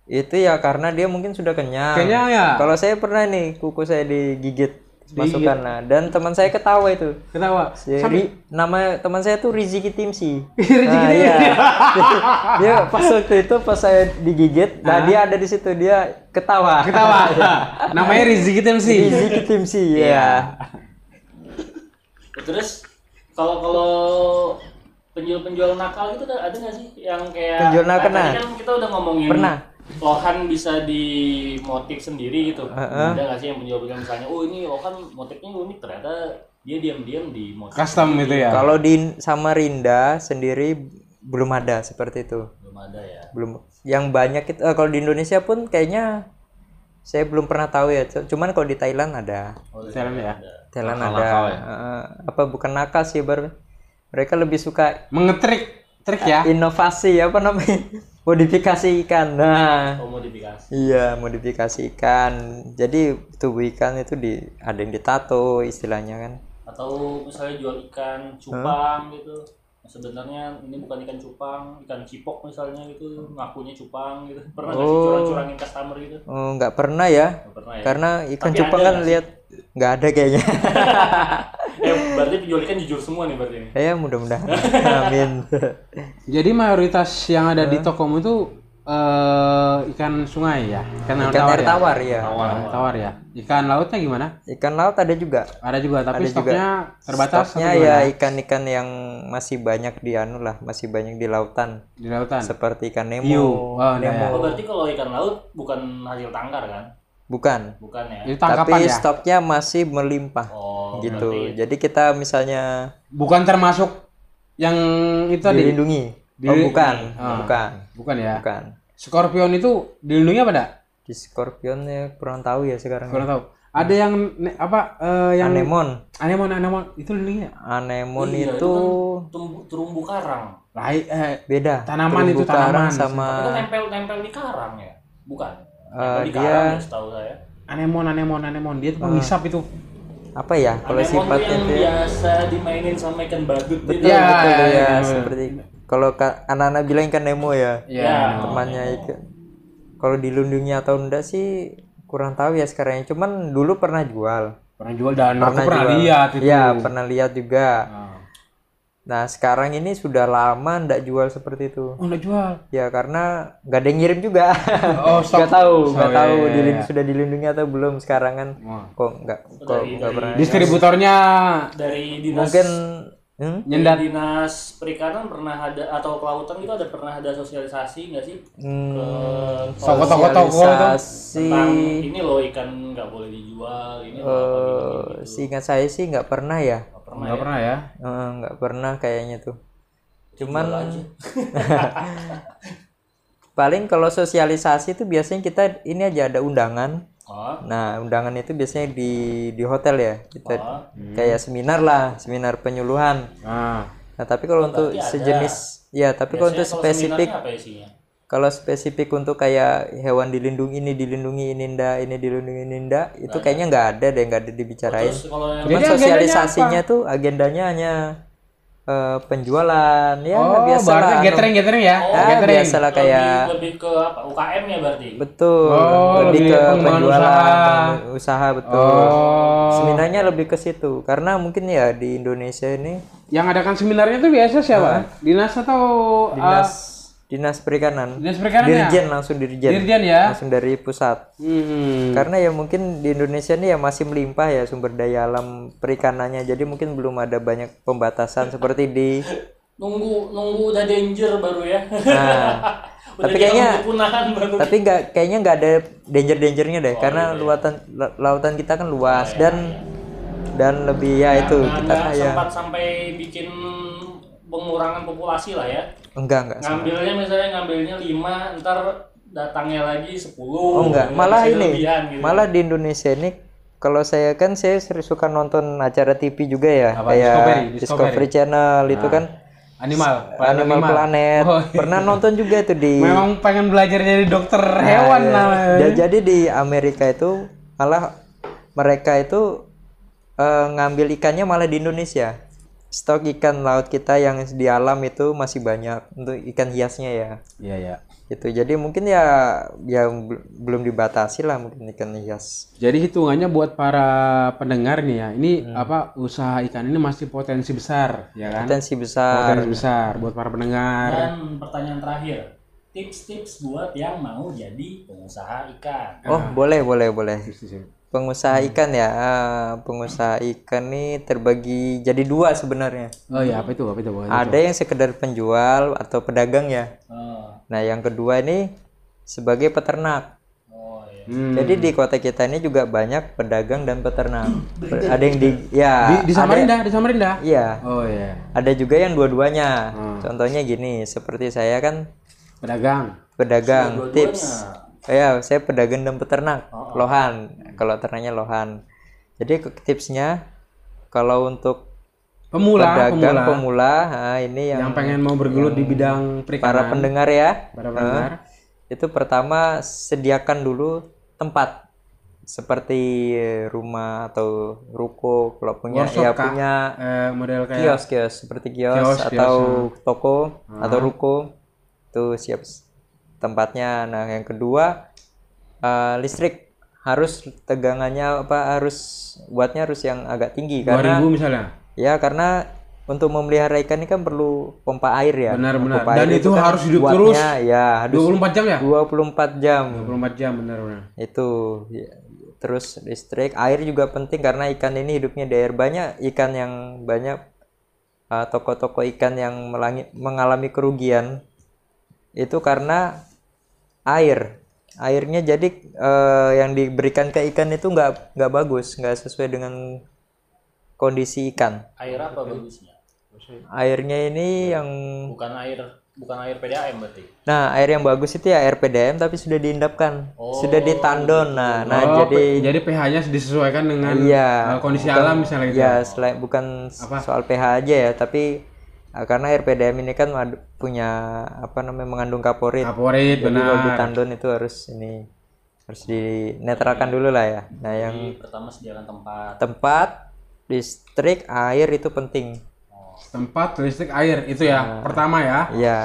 itu ya karena dia mungkin sudah kenyang Kenyang ya? kalau saya pernah nih kuku saya digigit masukkan nah dan teman saya ketawa itu Kenapa? Si Ri- nama teman saya tuh Riziki Timsi. Rizky nah, Timsi. iya. dia pas waktu itu pas saya digigit, nah dia ada di situ dia ketawa. Ketawa. Namanya Rizky Timsi. Riziki Timsi ya. Terus kalau kalau penjual-penjual nakal gitu ada nggak sih yang kayak Penjual nakal, tadi nah. kan kita udah ngomongin Pernah. lohan bisa dimotif sendiri gitu. Ada nggak sih yang penjual-penjual misalnya, oh ini lohan motifnya unik ternyata dia diam-diam di motif Custom itu ya. Kalau di Samarinda sendiri belum ada seperti itu. belum ada ya. Belum yang banyak itu eh, kalau di Indonesia pun kayaknya saya belum pernah tahu ya. Cuman kalau di Thailand ada. Oh, Thailand ya. ada. Thailand ada. Nakal-nakal ya? Eh, apa bukan nakal sih ber mereka lebih suka Mengetrik trik ya. inovasi apa namanya? modifikasi ikan. Nah, Oh modifikasi. Iya, modifikasi ikan. Jadi tubuh ikan itu di ada yang ditato istilahnya kan. Atau misalnya jual ikan cupang gitu. sebenarnya ini bukan ikan cupang ikan cipok misalnya gitu ngakunya cupang gitu pernah nggak Oh. sih curang-curangin customer gitu Oh, nggak pernah ya Nggak pernah ya karena ikan Tapi cupang kan lihat nggak ada kayaknya eh berarti penjual ikan jujur semua nih berarti ini ya mudah-mudahan amin Jadi mayoritas yang ada di tokomu itu eh, ikan sungai ya, ikan, ikan air ya? tawar ya Tawar, tawar ya. Ikan lautnya gimana? ikan laut ada juga Ada juga, tapi Ada juga. stoknya terbatas. stoknya ya ikan-ikan yang masih banyak di anu lah masih banyak di lautan di lautan. seperti ikan nemo Hiu. Oh, nemo iya. oh berarti kalau ikan laut bukan hasil tangkar kan bukan bukan ya Itu tapi ya. stoknya masih melimpah oh gitu berarti jadi kita misalnya Bukan termasuk yang itu tadi. dilindungi oh Dili- bukan Ah. bukan Bukan ya. bukan Scorpion itu dilindungi apa enggak? di scorpion ya kurang tahu ya sekarang Kurang tahu. Ada yang apa eh, yang anemon anemon anemon itu dilindungi ya? anemon Iya, itu kan tumbuh, terumbu karang Lai, eh, beda Tanaman itu, Terumbu karang tanaman. sama itu nempel nempel di karang ya bukan Eh, di dia- ya setahu saya anemon anemon anemon dia tuh penghisap itu. apa ya kalau sifatnya yang itu ya biasa dimainin sama ikan badut gitu. betul Ya, betul ya, ya, ya. seperti kalau ka- anak-anak bilang ikan nemo ya Ya, temannya ikan kalau dilindungi atau enggak sih kurang tahu ya sekarang cuman dulu pernah jual Pernah jual dan aku pernah jual. lihat itu. Iya, pernah lihat juga Ah. Nah sekarang ini sudah lama enggak jual seperti itu Oh, enggak jual. ya karena nggak ada yang ngirim juga Oh, nggak tahu nggak Oh, iya, tahu iya, dilin- iya. sudah dilindungi atau belum sekarang kan Wah. kok nggak kok nggak pernah Distributornya dari dinas mungkin hmm? nyendat. dari dinas perikanan pernah ada atau kelautan itu ada pernah ada sosialisasi nggak sih Hmm, ke sosialisasi tentang ini loh ikan nggak boleh dijual ini loh apa gitu, eh, gitu. seingat saya sih nggak pernah ya pernah Enggak ya? pernah ya. Eh, nggak pernah kayaknya tuh. Cuman paling kalau sosialisasi itu biasanya kita ini aja ada undangan. Oh, nah undangan itu biasanya di di hotel ya. Kita oh. kayak seminar lah seminar penyuluhan. Nah, nah tapi kalau untuk berarti ada. sejenis ya tapi kalau untuk spesifik seminarnya apa isinya kalau spesifik untuk kayak hewan dilindungi ini dilindungi ini ndak ini dilindungi ini ndak itu kayaknya nggak ada deh nggak ada dibicarain terus yang Cuman Jadi sosialisasinya tuh agendanya hanya eh, penjualan ya oh, biasa berarti lah gathering gathering ya. Oh, Ya, gathering. biasalah lebih, kayak lebih ke apa UKM ya berarti betul Oh, lebih lebih ke penjualan usaha. usaha betul Oh. seminarnya lebih ke situ karena mungkin ya di Indonesia ini Yang adakan seminarnya tuh biasa siapa? Dinas atau dinas ah, dinas perikanan. Dinas perikanan ya? dirjen langsung dirjen. Dirjen ya. langsung dari pusat. Hmm. karena ya mungkin di Indonesia ini ya masih melimpah ya sumber daya alam perikanannya. Jadi mungkin belum ada banyak pembatasan seperti di nunggu nunggu udah danger baru ya. Nah udah tapi kayaknya- baru. tapi nggak kayaknya nggak ada danger dangernya deh karena luatan la- lautan kita kan luas dan dan lebih ya itu Nah, kita kayak sempat sampai bikin pengurangan populasi lah ya enggak enggak ngambilnya misalnya ngambilnya 5 ntar datangnya lagi 10 oh enggak malah ini gitu. malah di Indonesia ini kalau saya kan saya sering suka nonton acara TV juga ya Apa? kayak Discovery, Discovery, Discovery. Channel itu kan Animal, Animal Planet Oh, iya. pernah nonton juga tuh di Memang pengen belajar jadi dokter hewan Iya. namanya. Jadi di Amerika itu malah mereka itu eh, ngambil ikannya malah di Indonesia. Stok ikan laut kita yang di alam itu masih banyak untuk ikan hiasnya ya. Iya, ya. Itu jadi mungkin ya yang bel- belum dibatasi lah mungkin ikan hias. Jadi hitungannya buat para pendengar nih ya, ini Hmm. apa usaha ikan ini masih potensi besar, ya kan? Potensi besar. Potensi besar buat para pendengar. dan pertanyaan terakhir tips-tips buat yang mau jadi pengusaha ikan Oh, boleh boleh boleh. Pengusaha ikan ya. Ah, pengusaha ikan nih terbagi jadi dua sebenarnya. Oh iya, apa itu? Apa itu? Apa itu? Ada yang sekedar penjual atau pedagang ya. oh, Nah, yang kedua ini sebagai peternak. oh iya Hmm. Jadi di kota kita ini juga banyak pedagang dan peternak. Ada yang di ya di, di Samarinda, di Samarinda. Iya, Oh iya, ada juga yang dua-duanya. Hmm. Contohnya gini, seperti saya kan pedagang. pedagang tips. Ya, saya pedagang dan peternak. Lohan. Kalau ternaknya lohan. Jadi tipsnya kalau untuk Pemula, pedagang pemula, pemula, nah, ini yang, yang pengen mau bergelut di bidang para perikanan. pendengar ya. para pendengar. itu pertama sediakan dulu tempat seperti rumah atau ruko kalau punya Workshop ya kah? punya Eh, model kayak kios kios seperti kios, Kios, kios, atau toko Hmm. atau ruko itu siap tempatnya nah yang kedua eh, listrik harus tegangannya apa harus wattnya harus yang agak tinggi 2000 karena misalnya. ya karena untuk memelihara ikan ini kan perlu pompa air ya Benar, benar. Pompa Dan itu kan harus hidup wattnya, terus ya harus 24 jam ya? 24 jam 24 jam benar benar. itu ya. terus listrik air juga penting karena ikan ini hidupnya di air banyak ikan yang banyak uh, toko-toko ikan yang melangi- mengalami kerugian itu karena air airnya jadi uh, yang diberikan ke ikan itu nggak nggak bagus nggak sesuai dengan kondisi ikan Air apa bagusnya? airnya ini yang Bukan air bukan air PDAM berarti. nah air yang bagus itu ya air PDM tapi sudah diendapkan Oh, sudah ditandon nah nah Oh, jadi P- jadi pH-nya disesuaikan dengan Iya. eh, kondisi bukan- alam misalnya gitu. Ya, selain bukan s- soal pH aja ya, tapi karena air PDM ini kan punya apa namanya mengandung kaporit. Kaporit Jadi kalau benar. ditandon itu harus ini harus dinetralkan dulu lah ya. Nah, yang Jadi pertama sediakan tempat. tempat, listrik, air itu penting. Tempat, listrik, air itu ya. Pertama ya. Ya.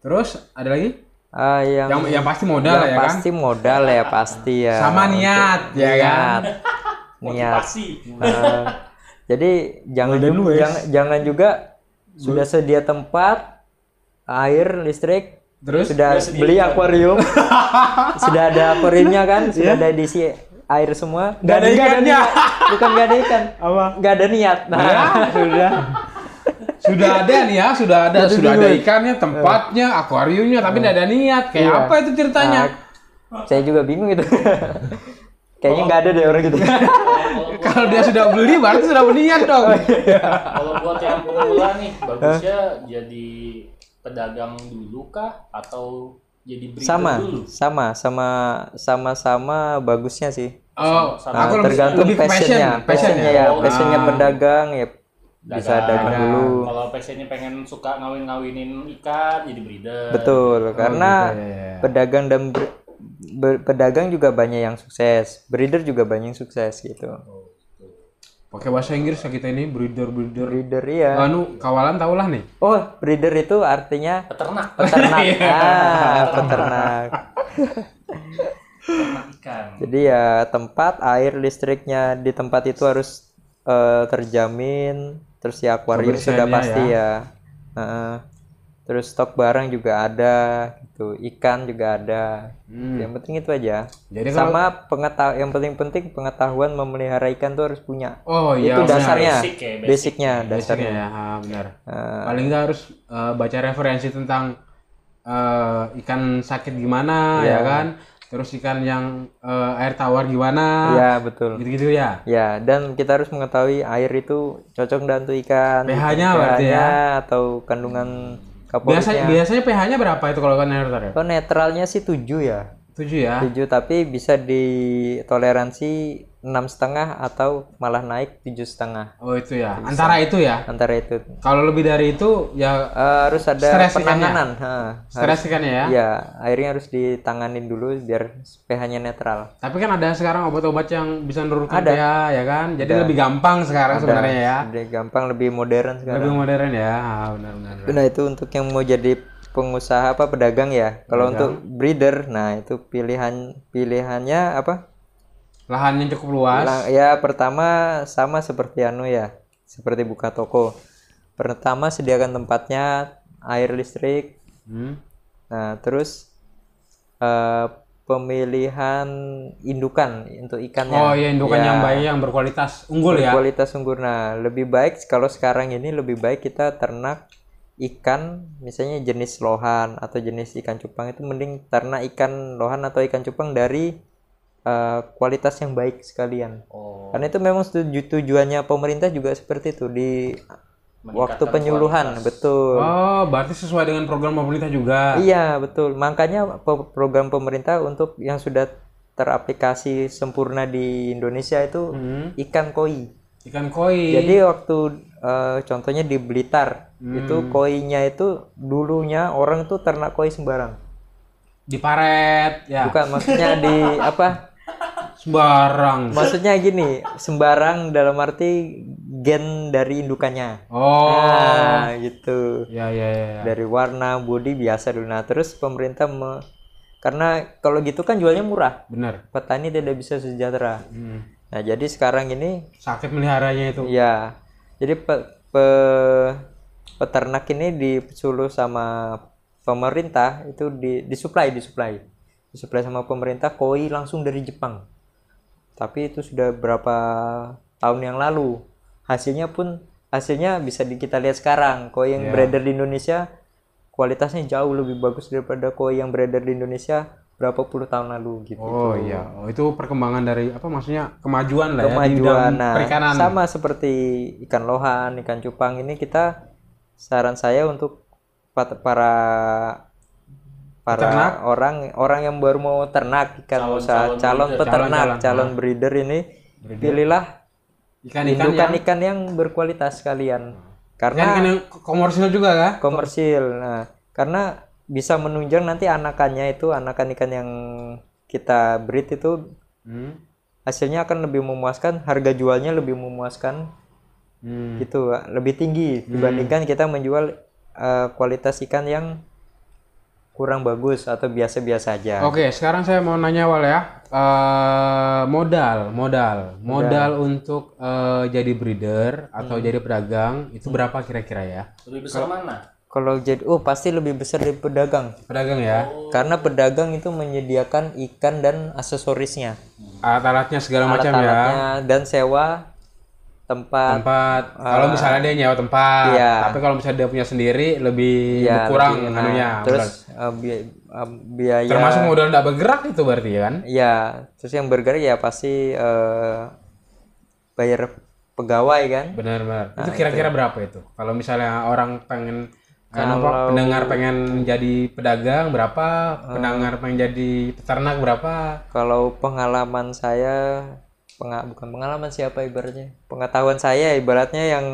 Terus ada lagi? Ah, yang Yang yang pasti modal yang ya kan. pasti modal ya pasti ya. Sama niat ya kan. Niat. Motivasi. Nah, jadi jangan juga, jangan, jangan juga sudah sedia tempat, air, listrik, Terus sudah beli akuarium, sudah ada akuariumnya kan, sudah ada diisi air semua, nggak Iya. ada ikannya. niat. bukan nggak ada ikan, Apa? nggak ada niat. Nah, Ya, sudah. sudah ada nih ya, sudah ada, sudah ada ikannya, tempatnya, akuariumnya, tapi tidak ada niat. Kayak Iya. apa itu ceritanya? Nah, saya juga bingung itu. Kayaknya nggak ada deh orang gitu. Kalau dia sudah beli, berarti sudah berniat dong. Kalau buat yang pemula nih, bagusnya jadi pedagang dulu kah atau jadi breeder sama, dulu? sama, sama, sama-sama bagusnya sih. Oh, Sama- Nah, aku tergantung lebih passion, passionnya, passion passionnya ya, Oh, passionnya ah. pedagang ya bisa dagang Dagang. dulu. Kalau passionnya pengen suka ngawin-ngawinin ikan, jadi breeder. Betul, karena gitu, ya, ya, ya. pedagang dan pedagang juga banyak yang sukses, breeder juga banyak yang sukses gitu. Pakai bahasa Inggris ya kita ini breeder breeder. Breeder ya. Anu kawalan tau lah nih. Oh, breeder itu artinya Peternak, peternak. Iya. ah, peternak. Jadi ya tempat, air, listriknya di tempat itu harus eh, terjamin. Terus ya akuarium sudah pasti ya. Heeh. terus stok barang juga ada, gitu. Ikan juga ada. Hmm. Yang penting itu aja. Jadi kalau Sama pengetahuan yang paling penting pengetahuan memelihara ikan tuh harus punya. Oh iya, itu dasarnya, Basic ya, basic. basicnya, Basicnya dasarnya. ya, ah, benar. Eh, Paling nggak harus eh, baca referensi tentang eh, ikan sakit gimana Iya. ya kan. Terus ikan yang eh, air tawar gimana. ya betul. Gitu-gitu ya. Ya, dan kita harus mengetahui air itu cocok dan untuk ikan. pH-nya berarti ya. atau kandungan Biasanya biasanya pH-nya berapa itu kalau kan air tawar? Kalau netralnya sih 7 ya. 7 ya. 7 tapi bisa ditoleransi enam setengah atau malah naik tujuh setengah Oh itu ya. Antara itu ya. antara itu Kalau lebih dari itu ya Eh, harus ada Stres penanganan ha, stres ikannya ya. ya airnya harus ditanganin dulu biar pH-nya netral Tapi kan ada sekarang obat-obat yang bisa menurunkan Ada. pH ya kan. Jadi lebih gampang sekarang sebenarnya ya. Lebih gampang lebih modern sekarang Lebih modern ya. Ah, benar-benar. nah itu untuk yang mau jadi pengusaha apa pedagang ya? Kalau untuk breeder nah itu pilihan pilihannya apa? Lahan yang cukup luas. Lang- ya pertama sama seperti anu ya seperti buka toko. Pertama sediakan tempatnya air listrik. Hmm. nah terus eh, pemilihan indukan untuk ikannya. Oh iya indukan Ya, yang baik yang berkualitas unggul ya. kualitas unggul. Nah lebih baik kalau sekarang ini lebih baik kita ternak ikan misalnya jenis lohan atau jenis ikan cupang itu mending ternak ikan lohan atau ikan cupang dari eh, kualitas yang baik sekalian Oh, karena itu memang tuju- tujuannya pemerintah juga seperti itu di waktu penyuluhan kualitas. betul Oh, berarti sesuai dengan program pemerintah juga. iya betul makanya program pemerintah untuk yang sudah teraplikasi sempurna di Indonesia itu Hmm. ikan koi Ikan koi. Jadi waktu eh, contohnya di Blitar Hmm. itu koinya itu dulunya orang tuh ternak koi sembarang. diparet ya. Bukan maksudnya di apa? Sembarang. Maksudnya gini, sembarang dalam arti gen dari indukannya. Oh. Nah, gitu. Ya ya ya. ya. Dari warna, body biasa dulu. Nah, terus pemerintah me- karena kalau gitu kan jualnya murah. Bener. Petani tidak bisa sejahtera. Hmm. Nah, jadi sekarang ini Sakit meliharanya itu. ya. Jadi pe- pe- peternak ini disuruh sama pemerintah itu di disuplai, disuplai. Disuplai sama pemerintah koi langsung dari Jepang. Tapi itu sudah berapa tahun yang lalu. Hasilnya pun hasilnya bisa di, kita lihat sekarang. Koi yang Iya. beredar di Indonesia kualitasnya jauh lebih bagus daripada koi yang beredar di Indonesia berapa puluh tahun lalu gitu. Oh iya, oh, itu perkembangan dari apa maksudnya kemajuan lah ya di kemajuan bidang nah, perikanan. sama seperti ikan lohan ikan cupang ini kita saran saya untuk para para Peternak? orang orang yang baru mau ternak ikan Calon- usaha calon calon, breeder. peternak Calon- calon, calon, breeder ini pilihlah Ikan-ikan indukan yang ikan yang berkualitas kalian karena yang komersil juga kah? komersil nah karena bisa menunjang nanti anakannya itu anakan ikan yang kita breed itu Hmm. hasilnya akan lebih memuaskan harga jualnya lebih memuaskan Hmm. gitu lebih tinggi dibandingkan kita menjual eh, kualitas ikan yang kurang bagus atau biasa-biasa aja Oke, sekarang saya mau nanya Wal ya. Eh, modal, modal, modal untuk eh, jadi breeder atau jadi pedagang itu berapa kira-kira ya? Lebih besar mana? Kalau jadi oh pasti lebih besar dari pedagang Pedagang ya, karena pedagang itu menyediakan ikan dan aksesorisnya alat-alatnya segala macam ya. dan sewa tempat Tempat, kalau misalnya dia nyewa tempat, Iya. tapi kalau misalnya dia punya sendiri lebih ya, berkurang lebih- nah, anunya. terus eh, bi- eh, biaya Termasuk modal tidak bergerak itu berarti kan? Ya, terus yang bergerak ya pasti eh, bayar pegawai kan. Benar-benar. Nah, itu kira-kira berapa itu? Kalau misalnya orang pengen kan apa, pendengar pengen jadi pedagang berapa? Eh. Pendengar pengen jadi peternak berapa? Kalau pengalaman saya, penga- bukan pengalaman siapa ibaratnya, pengetahuan saya ibaratnya yang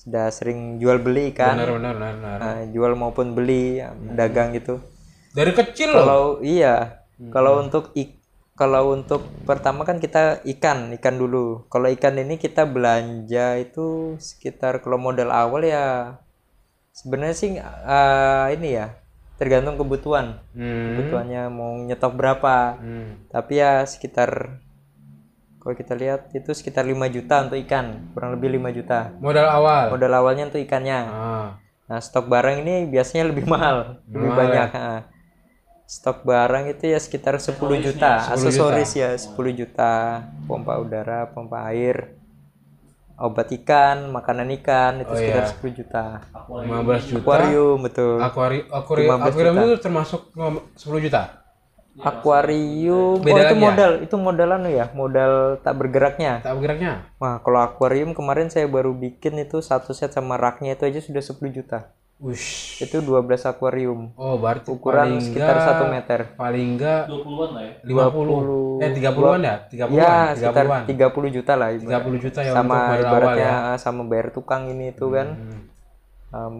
sudah sering jual beli kan, Benar benar benar. benar. Nah, jual maupun beli, ya, dagang gitu. Dari kecil loh. Kalau iya, kalau untuk ik kalau untuk pertama kan kita ikan, ikan dulu. Kalau ikan ini kita belanja itu sekitar kalau modal awal ya sebenarnya sih eh, ini ya tergantung kebutuhan. Hmm. Kebutuhannya mau nyetok berapa. Hmm. Tapi ya sekitar kalau kita lihat itu sekitar 5 juta untuk ikan, kurang lebih 5 juta. Modal awal. Modal awalnya untuk ikannya. Ah. Nah, stok barang ini biasanya lebih mahal, lebih Mahal banyak. Nah, stok barang itu ya sekitar 10 juta, 10 aksesoris ya 10 juta, pompa udara, pompa air, obat ikan, makanan ikan itu Oh, sekitar iya. 10 juta. 15 juta. Akuarium betul. Akuari akuarium 15 akuarium itu termasuk ngom- 10 juta. Akuarium, oh itu ya? modal, itu modal anu ya, modal tak bergeraknya. Tak bergeraknya. Wah, kalau akuarium kemarin saya baru bikin itu satu set sama raknya itu aja sudah 10 juta. Wush. Itu 12 akuarium. Oh, berarti Ukuran paling sekitar enggak- 1 meter. Paling enggak 20-an lah ya. 50. Eh 30-an ya? 30-an. Ya, sekitar 30-an. 30 juta lah. ibarat. 30 juta ya sama untuk modal awal ibaratnya ya. sama bayar tukang ini itu kan. Hmm. Um,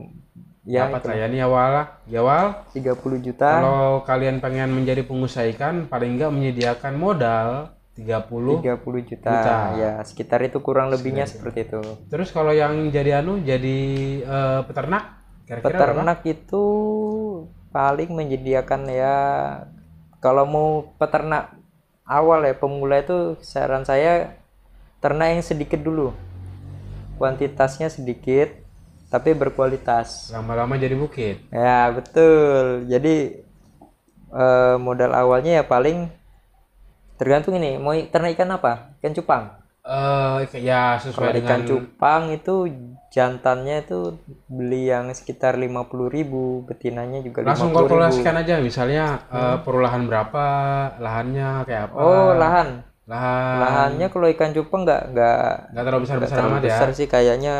ya, Dapat itu, lah ya nih awal lah. Di awal 30 juta. kalau kalian pengen menjadi pengusaha ikan paling enggak menyediakan modal 30. 30 juta. Juta. Ya, sekitar itu kurang lebihnya seperti itu. Terus kalau yang jadi anu jadi eh, peternak kira-kira berapa? Peternak itu paling menyediakan ya kalau mau peternak awal ya pemula itu saran saya ternak yang sedikit dulu. Kuantitasnya sedikit tapi berkualitas. Lama-lama jadi bukit. Ya, betul. Jadi eh, modal awalnya ya paling tergantung ini mau ternak ikan apa? Ikan cupang. Eh ya sesuai Kalau dengan ikan cupang itu jantannya itu beli yang sekitar 50.000, betinanya juga langsung 50.000. kalkulasikan aja misalnya eh, perlahan berapa, lahannya kayak apa. Oh, lahan. Lahan. Lahannya kalau ikan cupang nggak nggak Nggak terlalu besar-besar terlalu amat ya. besar sih kayaknya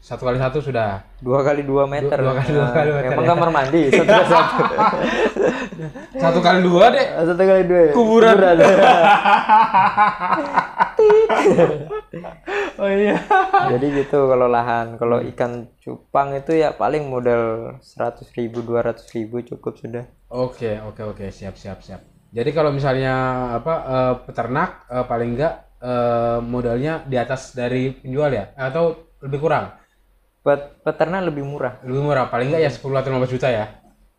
Satu kali satu sudah. dua kali dua meter. dua kali dua Nah, kali meter Emang ya. kamar mandi satu kali satu. Satu kali dua deh. satu kali dua. ya? Kuburan. oh iya. Jadi gitu kalau lahan. Kalau ikan cupang itu ya paling modal 100.000 ribu, 200 ribu cukup sudah. Oke, oke, oke, siap, siap, siap. Jadi kalau misalnya apa eh, peternak eh, paling enggak eh, modalnya di atas dari penjual ya atau lebih kurang? Pet- peternak lebih murah. Lebih murah paling enggak ya 10 atau 15 juta ya.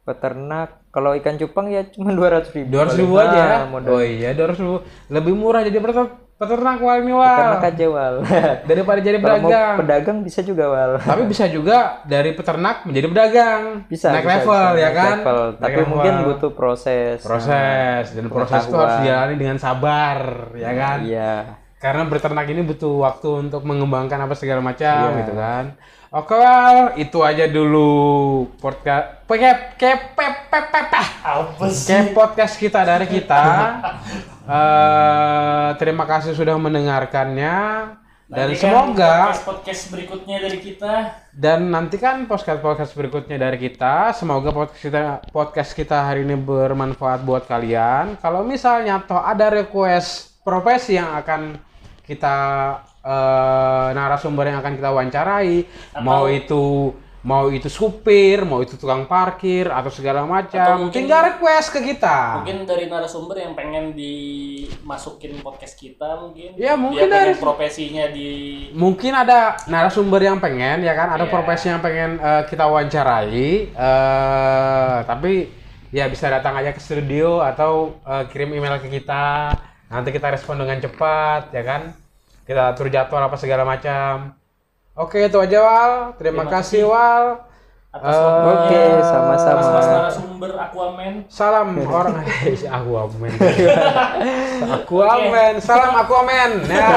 Peternak kalau ikan cupang ya cuma 200 ribu. 200 ribu paling. aja. Ah, modal Oh iya 200 ribu. Lebih murah jadi peter- peternak wal ini wal. peternak aja wal. Daripada jadi kalau mau pedagang. pedagang bisa juga wal. Tapi bisa juga dari peternak menjadi pedagang. Bisa. Naik bisa, level bisa, ya naik kan? level. Naik Tapi level. mungkin butuh proses. proses dan proses itu harus dijalani dengan sabar ya kan Iya. karena beternak ini butuh waktu untuk mengembangkan apa segala macam Iya. gitu kan oke well itu aja dulu podcast kep kep kep kep kep Apa sih? kep podcast kita dari kita Eh, terima kasih sudah mendengarkannya dan Nantikan semoga podcast podcast berikutnya dari kita. dan nantikan podcast podcast berikutnya dari kita. Semoga podcast kita podcast kita hari ini bermanfaat buat kalian. Kalau misalnya toh ada request profesi yang akan kita eh, narasumber yang akan kita wawancarai, mau itu mau itu supir, mau itu tukang parkir atau segala Atau macam, mungkin- tinggal request ke kita. Mungkin dari narasumber yang pengen dimasukin podcast kita mungkin. Ya, mungkin Dia dari- profesinya di mungkin ada narasumber yang pengen ya kan ada Iya. profesi yang pengen eh, kita wawancarai eh tapi ya bisa datang aja ke studio atau eh, kirim email ke kita nanti kita respon dengan cepat ya kan kita atur jadwal apa segala macam oke itu aja Wal terima, Terima kasih kasih. Wal atas waktunya. Oke, sama-sama. Mas-mas narasumber Aquaman. salam orang aku amen aku amen salam aku amen ya